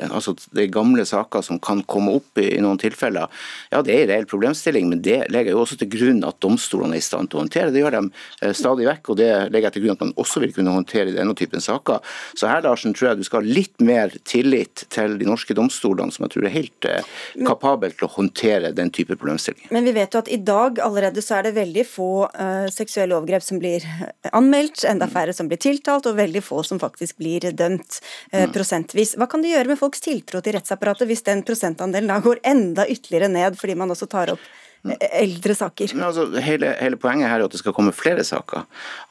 altså det er gamle saker som kan komme opp i, noen tilfeller, ja det er en reell problemstilling, men det legger jo også til grunn at domstolene er i stand til å håndtere. Det gjør de eh, stadig vekk, og det legger jeg til grunn at man også vil kunne håndtere i denne typen saker. Så her Larsen, tror jeg du skal ha litt mer tillit til de norske domstolene, som jeg tror er helt eh, kapabel til å håndtere den type problemstillinger. Men vi vet jo at i dag allerede så er det veldig få uh, seksuelle overgrep som blir anmeldt, enda færre som blir tiltalt, og veldig få som faktisk blir dømt dømt eh, mm. prosentvis. Hva kan det gjøre med folks tiltro til rettsapparatet hvis den prosentandelen da går enda ytterligere ned, fordi man også tar opp mm. eh, eldre saker. Altså, hele, hele, poenget her er at det skal komme flere saker.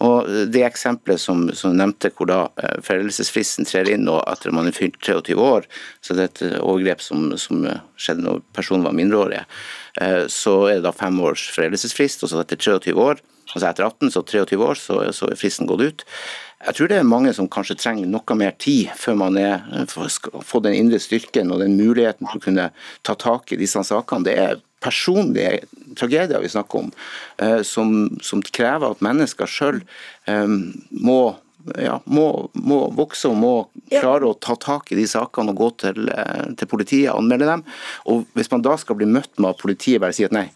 Og Det eksempelet som, som nevnte hvor da eh, foreldelsesfristen trer inn og etter man er fylt 23 år, så det er et overgrep som, som skjedde når personen var mindreårig, så er det da fem års foreldelsesfrist. og så etter 23 år, altså etter 18, så 23 år, så, så er fristen gått ut. Jeg tror det er mange som kanskje trenger noe mer tid før man er, får den indre styrken og den muligheten til å kunne ta tak i disse sakene. Det er personlige tragedier vi snakker om, eh, som, som krever at mennesker sjøl eh, må ja, må, må, vokse og må klare å ta tak i de sakene og gå til, eh, til politiet og anmelde dem. Og Hvis man da skal bli møtt med at politiet bare sier at nei,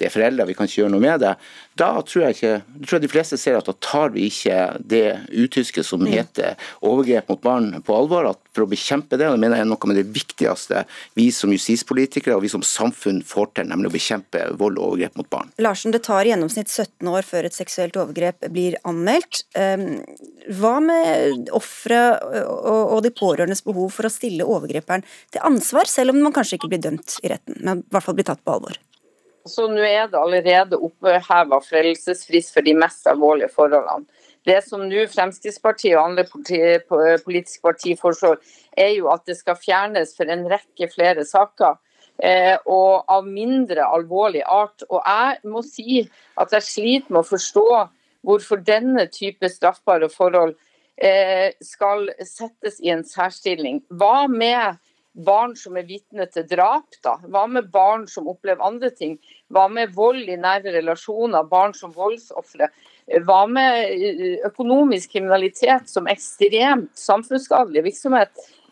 det er foreldre, vi kan ikke gjøre noe med det. Da tror jeg, ikke, tror jeg de fleste ser at da tar vi ikke det utysket som mm. heter overgrep mot barn på alvor. at For å bekjempe det, og det mener jeg er noe med det viktigste vi som justispolitikere og vi som samfunn får til, nemlig å bekjempe vold og overgrep mot barn. Larsen, det tar i gjennomsnitt 17 år før et seksuelt overgrep blir anmeldt. Ehm, hva med ofre og de pårørendes behov for å stille overgriperen til ansvar, selv om man kanskje ikke blir dømt i retten, men i hvert fall blir tatt på alvor? Så nå er det allerede oppheva foreldelsesfrist for de mest alvorlige forholdene. Det som nå Fremskrittspartiet og andre politiske partier foreslår, er jo at det skal fjernes for en rekke flere saker. Eh, og av mindre alvorlig art. Og jeg må si at jeg sliter med å forstå hvorfor denne type straffbare forhold eh, skal settes i en særstilling. Hva med barn som er vitne til drap? da? Hva med barn som opplever andre ting? Hva med vold i nære relasjoner, barn som voldsofre? Hva med eh, økonomisk kriminalitet som ekstremt samfunnsskadelig virksomhet?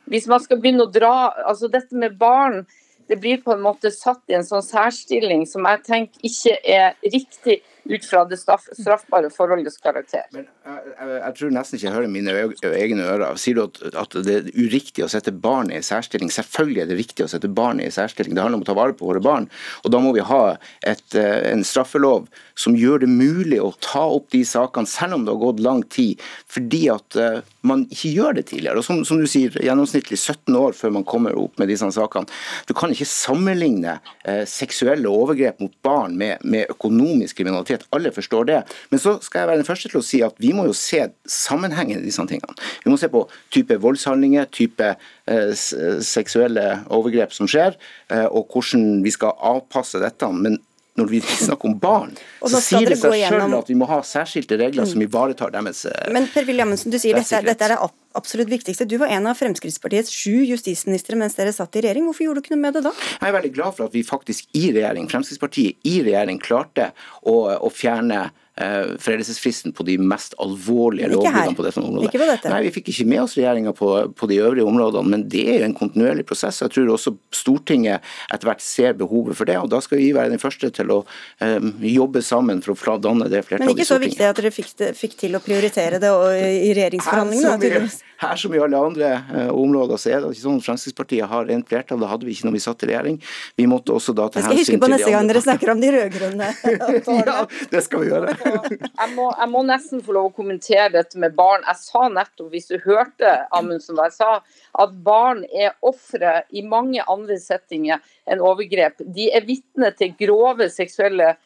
Hvis man skal begynne å dra altså Dette med barn det blir på en måte satt i en sånn særstilling som jeg tenker ikke er riktig ut fra det straffbare forholdets karakter. Men jeg, jeg, jeg, tror nesten ikke jeg hører mine egne ører. Sier du at, at, det er uriktig å sette barn i særstilling? Selvfølgelig er det riktig å sette barn i særstilling. Det handler om å ta vare på våre barn. Og da må vi ha et, eh, en straffelov som gjør det mulig å ta opp de sakene, selv om det har gått lang tid. Fordi at man ikke gjør det tidligere. Og som, som, du sier, gjennomsnittlig 17 år før man kommer opp med disse sakene. Du kan ikke sammenligne eh, seksuelle overgrep mot barn med, med økonomisk kriminalitet at alle forstår det. Men så skal jeg være den første til å si at vi må jo se sammenhengen i disse tingene. Vi må se på type voldshandlinger, type eh, seksuelle overgrep som skjer, eh, og hvordan vi skal avpasse dette. Men når vi snakker om barn, så sier det seg selv at vi må ha særskilte regler mm. som ivaretar deres eh, Men Per Williamsen, du sier dette, dette er det absolutt viktigste. Du var en av Fremskrittspartiets sju justisministre mens dere satt i regjering. Hvorfor gjorde du ikke noe med det da? Jeg er veldig glad for at vi faktisk i regjering, Fremskrittspartiet i regjering klarte å, å fjerne foreldelsesfristen på de mest alvorlige lovbruddene på dette området. Ikke på dette. Nei, Vi fikk ikke med oss regjeringa på, på, de øvrige områdene, men det er jo en kontinuerlig prosess. Jeg tror også Stortinget etter hvert ser behovet for det, og da skal vi være den første til å um, jobbe sammen for å danne det flertallet i Stortinget. Men ikke så viktig at dere fikk, det, fikk til å prioritere det i regjeringsforhandlingene? Her som i alle andre uh, områder så er det ikke sånn at Fremskrittspartiet har rent flertall. Det hadde vi ikke når vi satt i regjering. Vi måtte også da ta hensyn til de andre. Jeg skal huske på neste gang dere snakker om de rød-grønne. [laughs] ja, det skal vi gjøre. jeg, må, jeg må, nesten få lov å kommentere dette med barn. Jeg sa nettopp, hvis du hørte Amundsen hva jeg sa, at barn er ofre i mange andre settinger enn overgrep. De er vitne til grove seksuelle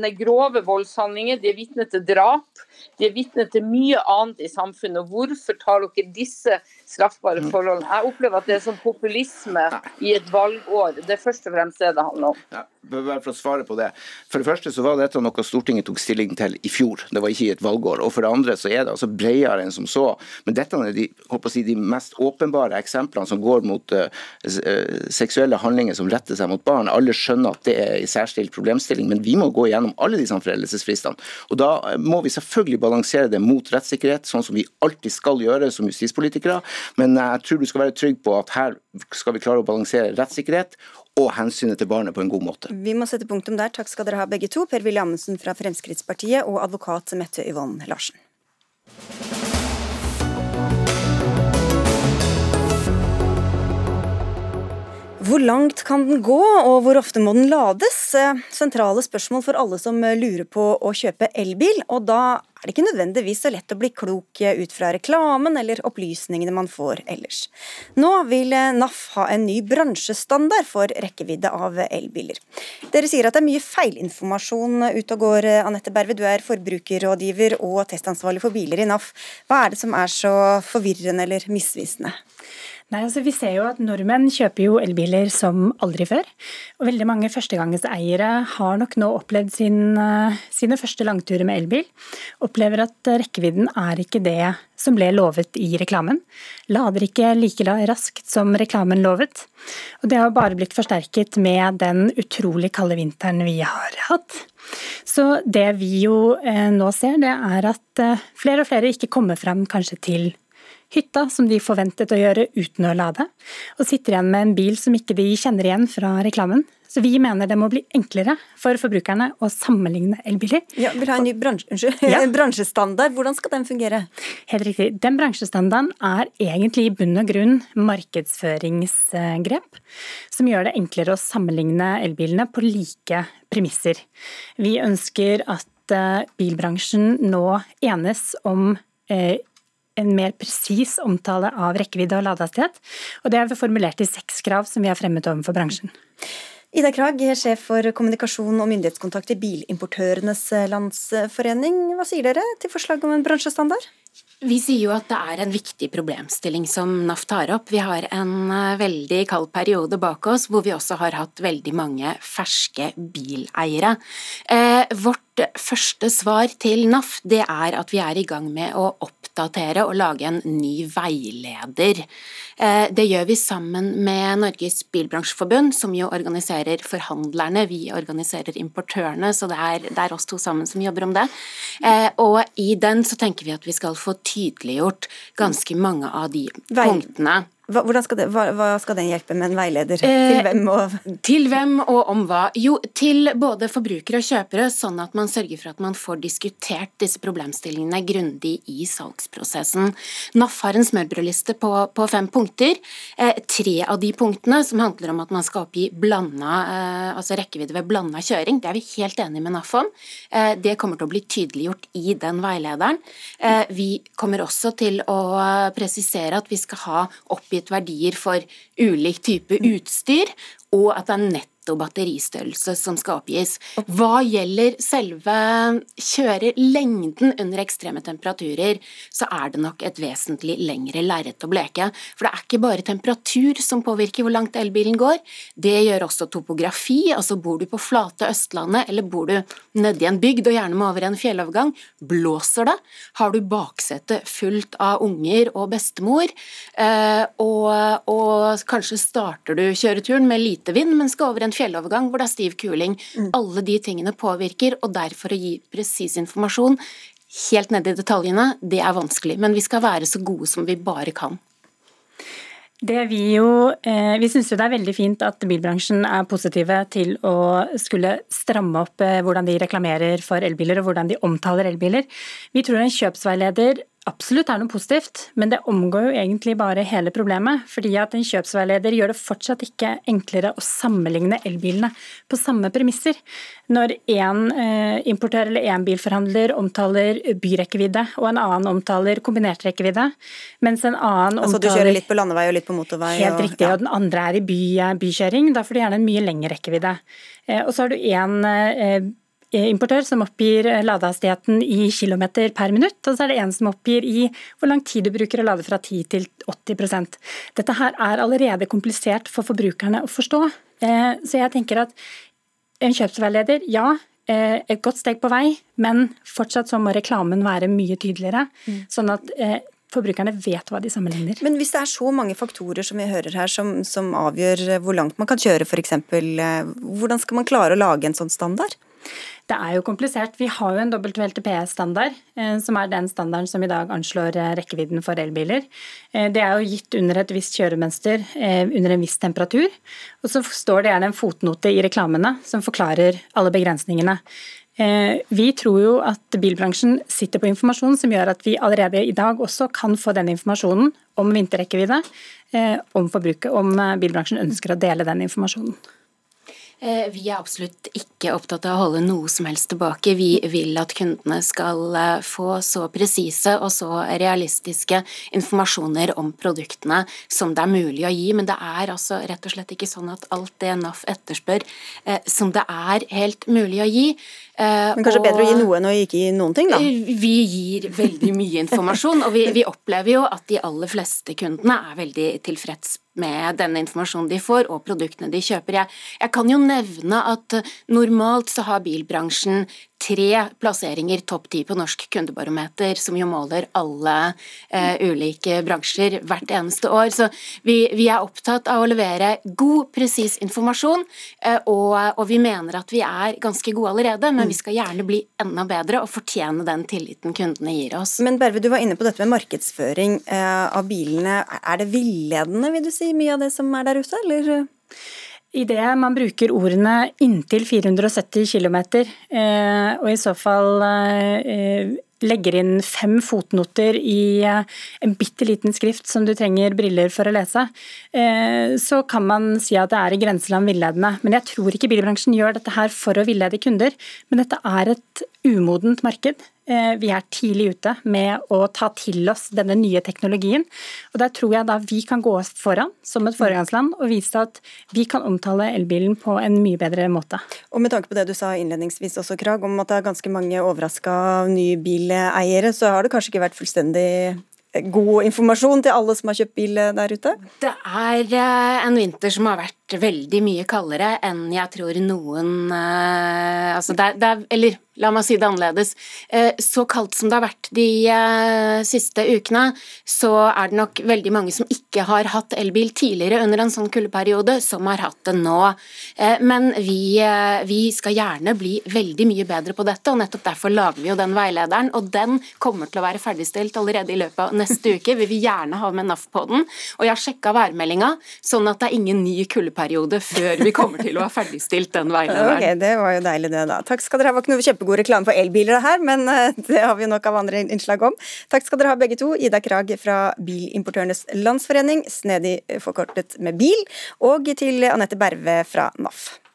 nei, grove voldshandlinger, de er vitne til drap. De er vitne til mye annet i samfunnet. og Hvorfor tar dere disse straffbare mm. forholdene? Jeg opplever at det er sånn populisme i et valgår. Det er først og fremst det det handler om. Ja, bare for å svare på det. For det første så var dette noe Stortinget tok stilling til i fjor. Det var ikke i et valgår. Og for det andre så er det altså bredere enn som så. Men dette er de, si, de mest åpenbare eksemplene som går mot uh, seksuelle handlinger som retter seg mot barn. Alle skjønner at det er en særstilt problemstilling, men vi må gå gjennom alle disse foreldelsesfristene. Og da må vi selvfølgelig balansere det mot rettssikkerhet, sånn som vi alltid skal gjøre som justispolitikere. Men jeg tror du skal være trygg på at her skal vi klare å balansere rettssikkerhet og hensynet til barnet på en god måte. Vi må sette punktum der. Takk skal dere ha begge to. Per-Willy Amundsen fra Fremskrittspartiet og advokat Mette Yvonne Larsen. Hvor langt kan den gå, og hvor ofte må den lades? Eh, sentrale spørsmål for alle som eh, lurer på å kjøpe elbil. Og da er det ikke nødvendigvis så lett å bli klok eh, ut fra reklamen eller opplysningene man får ellers. Nå vil NAF ha en ny bransjestandard for rekkevidde av elbiler. Dere sier at det er mye feilinformasjon ute og går. Anette Berve, du er forbrukerrådgiver og testansvarlig for biler i NAF. Hva er det som er så forvirrende eller misvisende? Nei, altså Vi ser jo at nordmenn kjøper jo elbiler som aldri før. Og veldig mange førstegangseiere har nok nå opplevd sin, eh, sine første langturer med elbil. Opplever at rekkevidden er ikke det som ble lovet i reklamen. Lader ikke like raskt som reklamen lovet. Og det har bare blitt forsterket med den utrolig kalde vinteren vi har hatt. Så det vi jo eh, nå ser, det er at eh, flere og flere ikke kommer frem kanskje til hytta, som de forventet å gjøre uten å lade, og sitter igjen med en bil som ikke de kjenner igjen fra reklamen. Så vi mener det må bli enklere for forbrukerne å sammenligne elbiler. Ja, vil ha en ny bransje, ja. bransjestandard. Hvordan skal den fungere? Helt riktig. Den bransjestandarden er egentlig i bunn og grunn markedsføringsgrep, som gjør det enklere å sammenligne elbilene på like premisser. Vi ønsker at eh, bilbransjen nå enes om eh, en mer presis omtale av rekkevidde og ladehastighet. Og det er vi formulert i seks krav som vi har fremmet overfor bransjen. Ida Krag, sjef for kommunikasjon og myndighetskontakt i Bilimportørenes landsforening. Hva sier dere til forslaget om en bransjestandard? Vi sier jo at det er en viktig problemstilling som NAF tar opp. Vi har en eh, veldig kald periode bak oss hvor vi også har hatt veldig mange ferske bileiere. Eh, vårt første svar til NAF det er at vi er i gang med å oppdatere og lage en ny veileder. Eh, det gjør vi sammen med Norges Bilbransjeforbund, som jo organiserer forhandlerne. Vi organiserer importørene, så det er, det er oss to sammen som jobber om det. Eh, og i den så tenker vi at vi skal få tydeliggjort ganske mange av de punktene hva, skal det, hva, hva, skal den hjelpe med en veileder? Eh, til hvem og Til hvem og om hva? Jo, til både forbrukere og kjøpere, sånn at man sørger for at man får diskutert disse problemstillingene grundig i salgsprosessen. NAF har en smørbrødliste på, på, fem punkter. Eh, tre av de punktene som handler om at man skal oppgi blanda, eh, altså rekkevidde ved blanda kjøring, det er vi helt enige med NAF om. Eh, det kommer til å bli tydeliggjort i den veilederen. Eh, vi kommer også til å presisere at vi skal ha oppgitt oppgitt verdier for ulik type utstyr, og at det er nett netto batteristørrelse som skal oppgis. Hva gjelder selve kjørelengden under ekstreme temperaturer, så er det nok et vesentlig lengre lerret å bleke. For det er ikke bare temperatur som påvirker hvor langt elbilen går, det gjør også topografi. Altså bor du på flate Østlandet, eller bor du nedi en bygd og gjerne må over en fjellovergang, blåser det? Har du baksete fullt av unger og bestemor, eh, og, og kanskje starter du kjøreturen med lite vind, men skal over en fjellovergang hvor det er stiv kuling. Mm. Alle de tingene påvirker, og derfor å gi presis informasjon helt ned i detaljene, det er vanskelig. Men vi skal være så gode som vi bare kan. Det Vi jo, eh, vi syns det er veldig fint at bilbransjen er positive til å skulle stramme opp eh, hvordan de reklamerer for elbiler og hvordan de omtaler elbiler. Vi tror en kjøpsveileder absolutt er noe positivt, men det omgår jo egentlig bare hele problemet. Fordi at en kjøpsveileder gjør det fortsatt ikke enklere å sammenligne elbilene på samme premisser. Når én eh, importør eller én bilforhandler omtaler byrekkevidde, og en annen omtaler kombinert rekkevidde, mens en annen omtaler altså, Du kjører litt på landevei og litt på motorvei? Helt og, riktig, og den andre er i by, bykjøring. Da får du gjerne en mye lengre rekkevidde. Eh, og så har du én importør som oppgir ladehastigheten i kilometer per minutt, og så er det en som oppgir i hvor lang tid du bruker å lade fra 10 til 80% Dette her er allerede komplisert for forbrukerne å forstå. Så jeg tenker at en kjøpsveileder, ja, et godt steg på vei, men fortsatt så må reklamen være mye tydeligere. Mm. Sånn at forbrukerne vet hva de sammenligner. Men hvis det er så mange faktorer som vi hører her som, som avgjør hvor langt man kan kjøre f.eks., eh, hvordan skal man klare å lage en sånn standard? Det er jo komplisert. Vi har jo en WLTP-standard, eh, som er den standarden som i dag anslår eh, rekkevidden for elbiler. Det er jo gitt under et visst kjøremønster, under en viss temperatur. Og så står det gjerne en fotnote i reklamene som forklarer alle begrensningene. Eh, vi tror jo at bilbransjen sitter på informasjon som gjør at vi allerede i dag også kan få den informasjonen om vinterrekkevidde, eh, om om eh, bilbransjen ønsker å dele den informasjonen. Eh, vi er absolutt ikke opptatt av å holde noe som helst tilbake. Vi vil at kundene skal eh, få så presise og så realistiske informasjoner om produktene som det er mulig å gi. Men det er altså rett og slett ikke sånn at alt det NAF etterspør, eh, som det er helt mulig å gi. Men kanskje og, bedre å gi noe enn å ikke gi noen ting, da? Vi gir veldig mye informasjon, og vi, vi opplever jo at de aller fleste kundene er veldig tilfreds med denne informasjonen de får og produktene de kjøper. Jeg, jeg kan jo nevne at normalt så har bilbransjen tre plasseringer topp ti på Norsk kundebarometer, som jo måler alle eh, ulike bransjer hvert eneste år. Så vi, vi, er opptatt av å levere god, presis informasjon, eh, og, og, vi mener at vi er ganske gode allerede, men vi skal gjerne bli enda bedre og fortjene den tilliten kundene gir oss. Men Berve, du var inne på dette med markedsføring eh, av bilene. Er det villedende, vil du si, mye av det som er der ute, eller? Idet man bruker ordene inntil 470 km, eh, og i så fall eh, legger inn fem fotnoter i eh, en bitte liten skrift som du trenger briller for å lese, så kan man si at det er i grenseland villedende. Men jeg tror ikke bilbransjen gjør dette her for å villede kunder, men dette er et umodent marked. Eh, vi er tidlig ute med å ta til oss denne nye teknologien. Og Der tror jeg da vi kan gå foran som et foregangsland og vise at vi kan omtale elbilen på en mye bedre måte. Og Med tanke på det du sa innledningsvis også, Krag, om at det er ganske mange overraska nybileiere, så har det kanskje ikke vært fullstendig god informasjon til alle som har kjøpt bil der ute? Det er eh, en vinter som har vært veldig mye kaldere enn jeg tror noen eh, altså det, det er, Eller La meg si det annerledes. Eh, så kaldt som det har vært de eh, siste ukene, så er det nok veldig mange som ikke har hatt elbil tidligere under en sånn kuldeperiode, som har hatt det nå. Eh, men vi, vi, skal gjerne bli veldig mye bedre på dette, og nettopp derfor lager vi jo den veilederen. Og den kommer til å være ferdigstilt allerede i løpet av neste uke. Vi vil gjerne ha med NAF på den. Og jeg har sjekka værmeldinga, sånn at det er ingen ny kuldeperiode før vi kommer til å ha ferdigstilt den veilederen. [laughs] Ok, Det var jo deilig det, da. Takk skal dere ha. Det var ikke noe kjempegod reklame for elbiler her, men eh, det har vi nok av andre innslag om. Takk skal dere ha begge to. Ida Krag fra Bilimportørenes Landsforening, snedig forkortet med bil, og til Anette Berve fra NAF.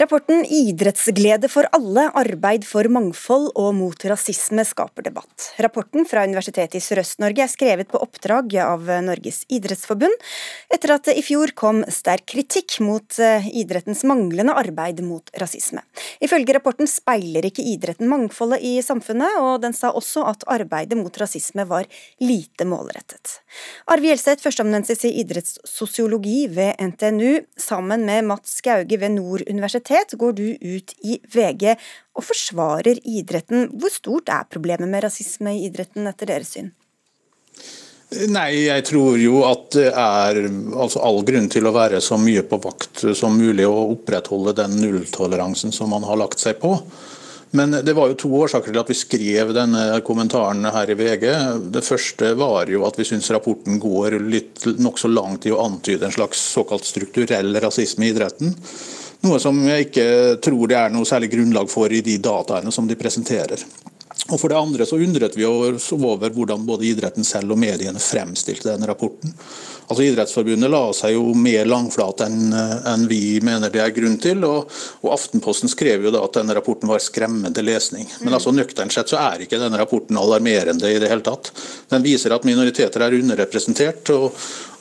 Rapporten 'Idrettsglede for alle arbeid for mangfold og mot rasisme' skaper debatt. Rapporten fra Universitetet i Sørøst-Norge er skrevet på oppdrag av Norges idrettsforbund, etter at det i fjor kom sterk kritikk mot eh, idrettens manglende arbeid mot rasisme. Ifølge rapporten speiler ikke idretten mangfoldet i samfunnet, og den sa også at arbeidet mot rasisme var lite målrettet. Arve Gjelseth, førsteamanuensis i idrettssosiologi ved NTNU, sammen med Mats Skauge ved Nord universitet universitet går du ut i VG og forsvarer idretten. Hvor stort er problemet med rasisme i idretten etter deres syn? Nei, jeg tror jo at det er altså, all grunn til å være så mye på vakt som mulig og opprettholde den nulltoleransen som man har lagt seg på. Men det var jo to årsaker til at vi skrev denne kommentaren her i VG. Det første var jo at vi syns rapporten går litt nokså langt i å antyde en slags såkalt strukturell rasisme i idretten. Noe som jeg ikke tror det er noe særlig grunnlag for i de dataene som de presenterer. Og For det andre så undret vi oss over hvordan både idretten selv og mediene fremstilte denne rapporten. Altså Idrettsforbundet la seg jo mer langflat enn en vi mener det er grunn til. Og, og, Aftenposten skrev jo da at denne rapporten var skremmende lesning. Men altså nøkternt sett så er ikke denne rapporten alarmerende i det hele tatt. Den viser at minoriteter er underrepresentert, og,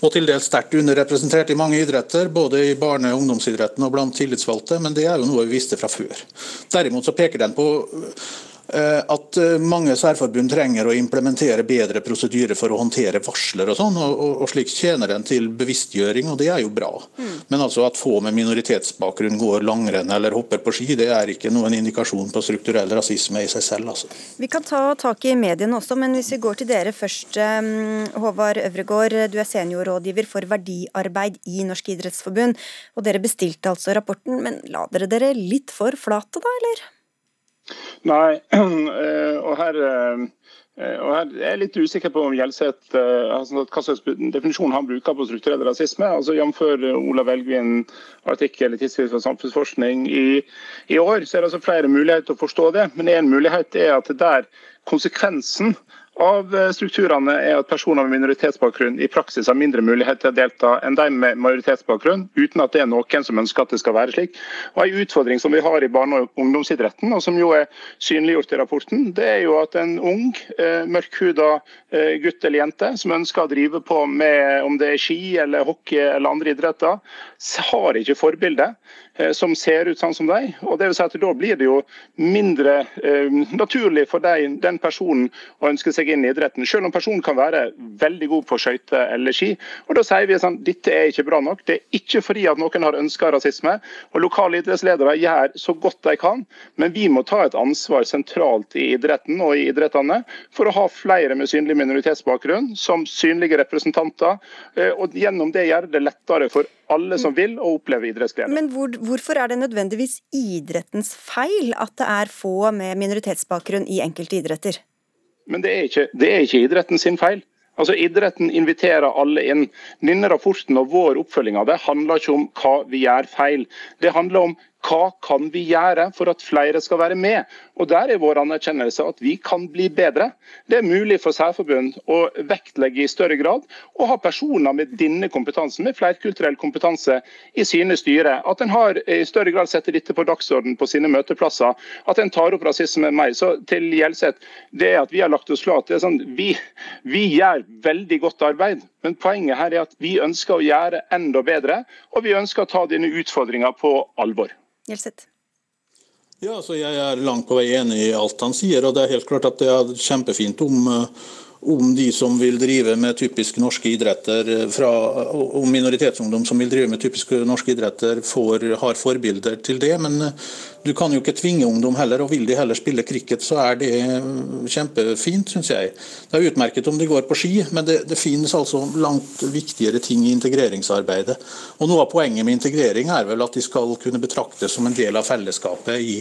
og til dels sterkt underrepresentert i mange idretter. Både i barne- og ungdomsidretten og blant tillitsvalgte, men det er jo noe vi visste fra før. Derimot så peker den på at eh, mange særforbund trenger å implementere bedre prosedyrer for å håndtere varsler og sånn, og, og, slik tjener den til bevisstgjøring, og det er jo bra. Mm. Men altså at få med minoritetsbakgrunn går langrenn eller hopper på ski, det er ikke noen indikasjon på strukturell rasisme i seg selv. Altså. Vi kan ta tak i mediene også, men hvis vi går til dere først. Eh, Håvard Øvregård, du er seniorrådgiver for verdiarbeid i Norsk idrettsforbund, og dere bestilte altså rapporten, men la dere dere litt for flate da, eller? Nei, [clears throat] eh, og her, eh, og her er jeg litt usikker på om Gjelseth eh, altså hva slags definisjon han bruker på strukturell rasisme. altså Jf. Olav Elgvin artikkel i Tidsskrift for samfunnsforskning i, i, år, så er det altså flere muligheter å forstå det. Men én mulighet er at det der konsekvensen av eh, strukturene er at personer med minoritetsbakgrunn i praksis har mindre mulighet til å delta enn de med majoritetsbakgrunn, uten at det er noen som ønsker at det skal være slik. Og En utfordring som vi har i barne- og ungdomsidretten, og som jo er synliggjort i rapporten, det er jo at en ung, eh, mørkhuda eh, gutt eller jente som ønsker å drive på med om det er ski eller hockey eller andre idretter, har ikke forbilde. Eh, som ser ut sånn som deg. Og det vil si at Da blir det jo mindre eh, naturlig for deg, den personen å ønske seg inn i idretten, selv om personen kan være veldig god på skøyter eller ski. Og Da sier vi sånn dette er ikke bra nok. Det er ikke fordi at noen har ønska rasisme. og Lokale idrettsledere gjør så godt de kan, men vi må ta et ansvar sentralt i idretten og i idrettene for å ha flere med synlig minoritetsbakgrunn som synlige representanter, eh, og gjennom det gjøre det lettere for alle som vil, å oppleve idrettsglede. Men hvor, hvorfor er det nødvendigvis idrettens feil at det er få med minoritetsbakgrunn i enkelte idretter? Men det er ikke, det er ikke idretten sin feil. Altså Idretten inviterer alle inn. Denne rapporten og vår oppfølging av det handler ikke om hva vi gjør feil. Det handler om hva kan vi gjøre for at flere skal være med? Og Der er vår anerkjennelse at vi kan bli bedre. Det er mulig for særforbund å vektlegge i større grad og ha personer med denne kompetansen, med flerkulturell kompetanse, i sine styre. At en har i større grad setter dette på dagsorden på sine møteplasser. At en tar opp rasisme mer. Så til Gjelseth, det at vi har lagt oss flat. det er sånn, vi, vi gjør veldig godt arbeid. Men poenget her er at vi ønsker å gjøre enda bedre, og vi ønsker å ta denne utfordringa på alvor. Gjelseth? Ja, altså Jeg er langt på vei enig i alt han sier. og Det er helt klart at det er kjempefint om, eh, om de som vil drive med typisk norske idretter, eh, fra, om minoritetsungdom som vil drive med typiske norske idretter, får, har forbilder til det. Men eh, du kan jo ikke tvinge ungdom heller, og vil de heller spille cricket, så er det kjempefint, syns jeg. Det er utmerket om de går på ski, men det, det, finnes altså langt viktigere ting i integreringsarbeidet. Og Noe av poenget med integrering er vel at de skal kunne betraktes som en del av fellesskapet i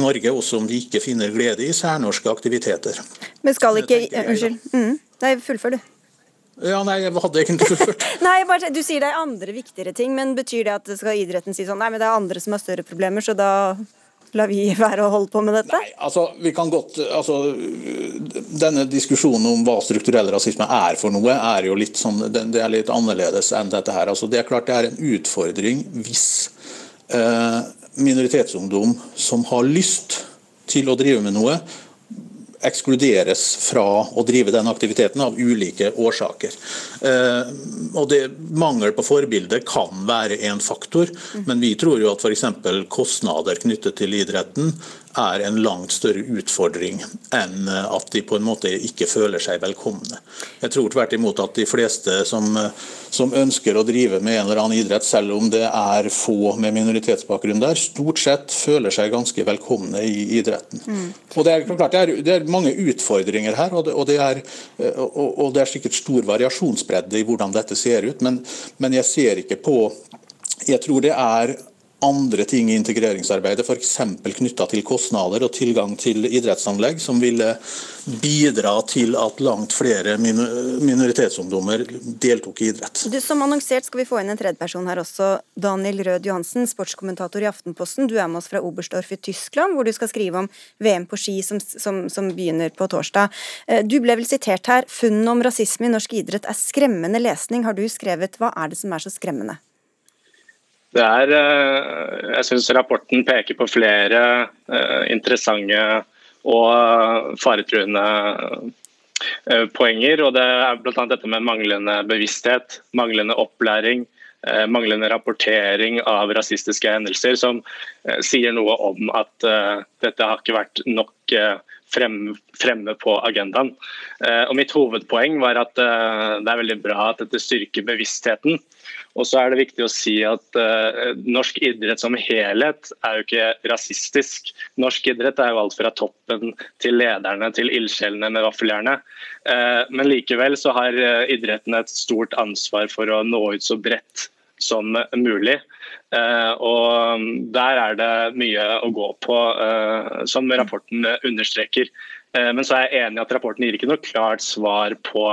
Norge, også om de ikke finner glede i særnorske aktiviteter. Men skal ikke Unnskyld. Mm. Nei, fullfør, du. Ja, nei, jeg hadde egentlig fullført. [laughs] nei, bare, Du sier det er andre viktigere ting, men betyr det at skal idretten si sånn nei, men det er andre som har større problemer, så da lar vi være å holde på med dette? Nei, altså, vi kan godt, altså, Denne diskusjonen om hva strukturell rasisme er for noe, er jo litt sånn, det er litt annerledes enn dette her. Altså, det er klart det er en utfordring hvis eh, minoritetsungdom som har lyst til å drive med noe, ekskluderes fra å drive den aktiviteten av ulike årsaker. Eh, og det, Mangel på forbilde kan være en faktor, men vi tror jo at f.eks. kostnader knyttet til idretten er en langt større utfordring enn at de på en måte ikke føler seg velkomne. Jeg tror tvert imot at de fleste som, som ønsker å drive med en eller annen idrett, selv om det er få med minoritetsbakgrunn der, stort sett føler seg ganske velkomne i idretten. Mm. Og det er, klart, det, er, det er, mange utfordringer her, og det, og, det er, og, og det, er, sikkert stor variasjonsbredde i hvordan dette ser ut, men, men jeg ser ikke på Jeg tror det er andre ting i integreringsarbeidet, f.eks. knytta til kostnader og tilgang til idrettsanlegg, som ville bidra til at langt flere minoritetsungdommer deltok i idrett. Du, Som annonsert skal vi få inn en tredjeperson her også. Daniel Rød Johansen, sportskommentator i Aftenposten. Du er med oss fra Oberstdorf i Tyskland, hvor du skal skrive om VM på ski som, som, som begynner på torsdag. Eh, du ble vel sitert her. Funnene om rasisme i norsk idrett er skremmende lesning, har du skrevet. Hva er det som er så skremmende? Det er, eh, jeg syns rapporten peker på flere eh, interessante og faretruende eh, poenger. og Det er bl.a. dette med manglende bevissthet, manglende opplæring, manglende rapportering av rasistiske hendelser, som sier noe om at dette har ikke vært nok fremme på agendaen. Og Mitt hovedpoeng var at det er veldig bra at dette styrker bevisstheten og så er det viktig å si at uh, norsk idrett som helhet er jo ikke rasistisk. Norsk idrett er jo alt fra toppen til lederne til ildsjelene med vaffeljernet. Uh, men likevel så har idretten et stort ansvar for å nå ut så bredt som mulig. Og der er det mye å gå på, som rapporten understreker. Men så er jeg enig i at rapporten gir ikke noe klart svar på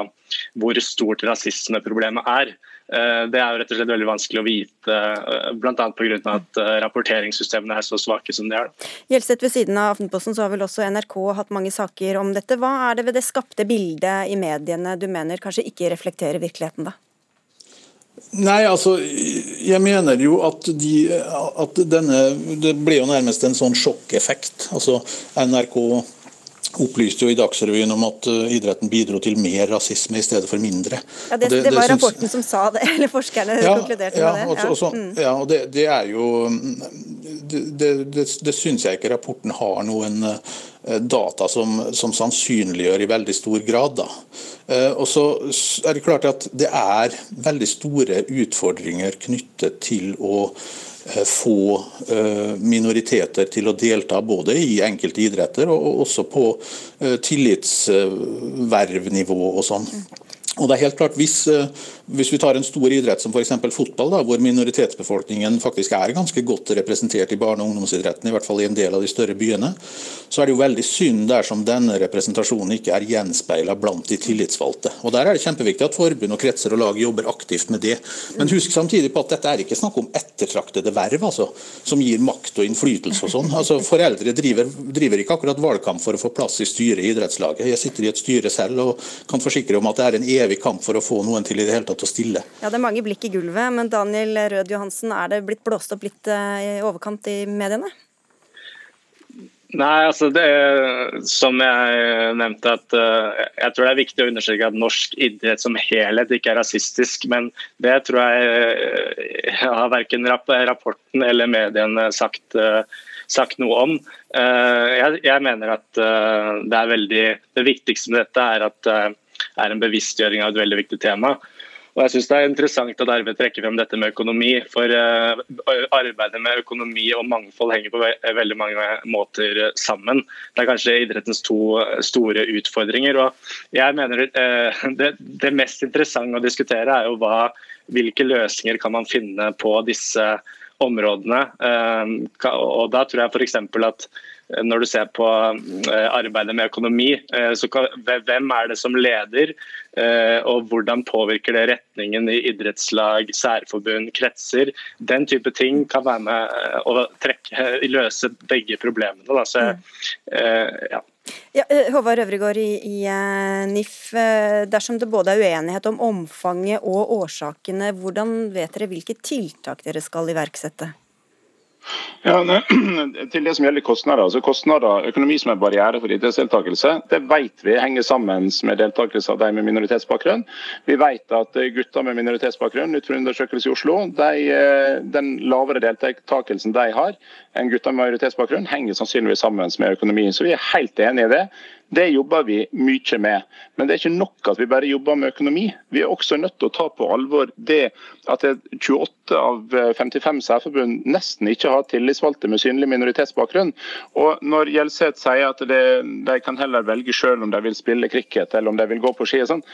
hvor stort rasismeproblemet er. Eh, det er jo rett og slett veldig vanskelig å vite, eh, bl.a. pga. at eh, rapporteringssystemene er så svake som de er. Gjelseth, ved siden av Aftenposten så har vel også NRK hatt mange saker om dette. Hva er det ved det skapte bildet i mediene du mener kanskje ikke reflekterer virkeligheten, da? Nei, altså, jeg mener jo at, de, at denne Det ble jo nærmest en sånn sjokkeffekt. Altså, NRK opplyste jo i Dagsrevyen om at uh, idretten bidro til mer rasisme i stedet for mindre. Ja, Det, det, det var synes... rapporten som sa det, [laughs] eller forskerne ja, konkluderte ja, med det. Ja, også, mm. ja og det, det, er jo Det, det, det syns jeg ikke rapporten har noen uh, data som, som, sannsynliggjør i veldig stor grad. Da. Uh, og så er det klart at det er veldig store utfordringer knyttet til å Eh, få eh, minoriteter til å delta både i enkelte idretter og også på eh, tillitsvervnivå og sånn. Og det er helt klart, hvis, eh, hvis vi tar en stor idrett som f.eks. fotball, da, hvor minoritetsbefolkningen faktisk er ganske godt representert i barne- og ungdomsidretten, i hvert fall i en del av de større byene, så er det jo veldig synd dersom denne representasjonen ikke er gjenspeila blant de tillitsvalgte. Og Der er det kjempeviktig at forbund og kretser og lag jobber aktivt med det. Men husk samtidig på at dette er ikke snakk om ettertraktede verv altså, som gir makt og innflytelse og sånn. Altså, foreldre driver, driver ikke akkurat valgkamp for å få plass i styret i idrettslaget. Jeg sitter i et styre selv og kan forsikre om at det er en evig kamp for å få noen til i det hele tatt å stille. Ja, Det er mange blikk i gulvet, men Daniel Rød Johansen, er det blitt blåst opp litt eh, i overkant i mediene? Nei, altså det Som jeg nevnte, at uh, jeg tror det er viktig å understreke at norsk idrett som helhet ikke er rasistisk. Men det tror jeg, jeg eh, har verken rapporten eller mediene sagt, uh, sagt noe om. Uh, jeg, jeg, mener at det er veldig Det viktigste med dette er at er en bevisstgjøring av et veldig viktig tema. Og jeg synes Det er interessant at Arve trekker frem dette med økonomi. For uh, arbeidet med økonomi og mangfold henger på veldig mange måter sammen. Det er kanskje idrettens to store utfordringer. og jeg mener uh, det, det, mest interessante å diskutere er jo hva, hvilke løsninger kan man finne på disse områdene. Uh, og Da tror jeg f.eks. at når du ser på eh, arbeidet med økonomi, eh, så hvem er det som leder, eh, og hvordan påvirker det retningen i idrettslag, særforbund, kretser? Den type ting kan være med å trekke, løse begge problemene. Da. Så, mm. ja. Ja, Håvard Øvregård i, i NIF. Dersom det både er uenighet om omfanget og årsakene, hvordan vet dere hvilke tiltak dere skal iverksette? Ja, [clears throat] til det som gjelder kostnader. altså kostnader, Økonomi som er barriere for idrettsdeltakelse, det vet vi henger sammen med deltakelse av de med minoritetsbakgrunn. Vi vet at gutter med minoritetsbakgrunn ut fra undersøkelse i Oslo, de, eh, den lavere deltakelsen de har enn gutter med majoritetsbakgrunn, henger sannsynligvis sammen med økonomi. Så vi er helt enig i det. Det jobber vi mye med. Men det er ikke nok at vi bare jobber med økonomi. Vi er også nødt til å ta på alvor det at 28 av 55 særforbund nesten ikke har tillitsvalgte med synlig minoritetsbakgrunn. Og når Gjelseth sier at det, de kan heller velge selv om de vil spille cricket eller om de vil gå på ski, sånn,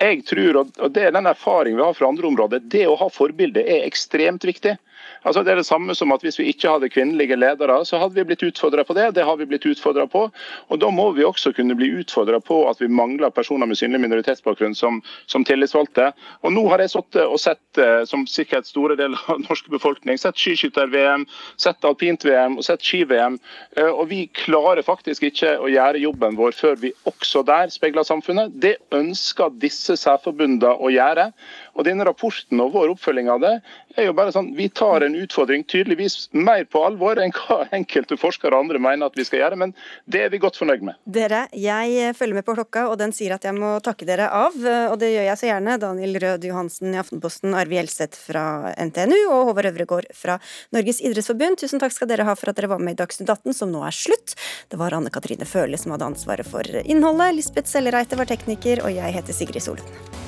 jeg tror, og det er den erfaringen vi har fra andre områder, det å ha forbilde er ekstremt viktig. Altså Det er det samme som at hvis vi ikke hadde kvinnelige ledere, så hadde vi blitt utfordra på det. Det har vi blitt utfordra på. Og da må vi også kunne bli utfordra på at vi mangler personer med synlig minoritetsbakgrunn som, som tillitsvalgte. Og nå har jeg sittet og sett, eh, som sikkert store deler av norsk befolkning, sett skiskytter-VM, sett alpint-VM og sett ski-VM. Eh, og vi klarer faktisk ikke å gjøre jobben vår før vi også der speiler samfunnet. Det ønsker disse særforbundene å gjøre. Og denne rapporten og vår oppfølging av det er jo bare sånn, Vi tar en utfordring tydeligvis mer på alvor enn hva [laughs] enkelte forskere og andre mener at vi skal gjøre, men det er vi godt fornøyd med. Dere, jeg følger med på klokka, og den sier at jeg må takke dere av. Og det gjør jeg så gjerne. Daniel Rød Johansen i Aftenposten, Arve Gjelseth fra NTNU og Håvard Øvregård fra Norges idrettsforbund. Tusen takk skal dere ha for at dere var med i Dagsnytt 18, som nå er slutt. Det var Anne Katrine Føle som hadde ansvaret for innholdet. Lisbeth Sellereite var tekniker, og jeg heter Sigrid Solen.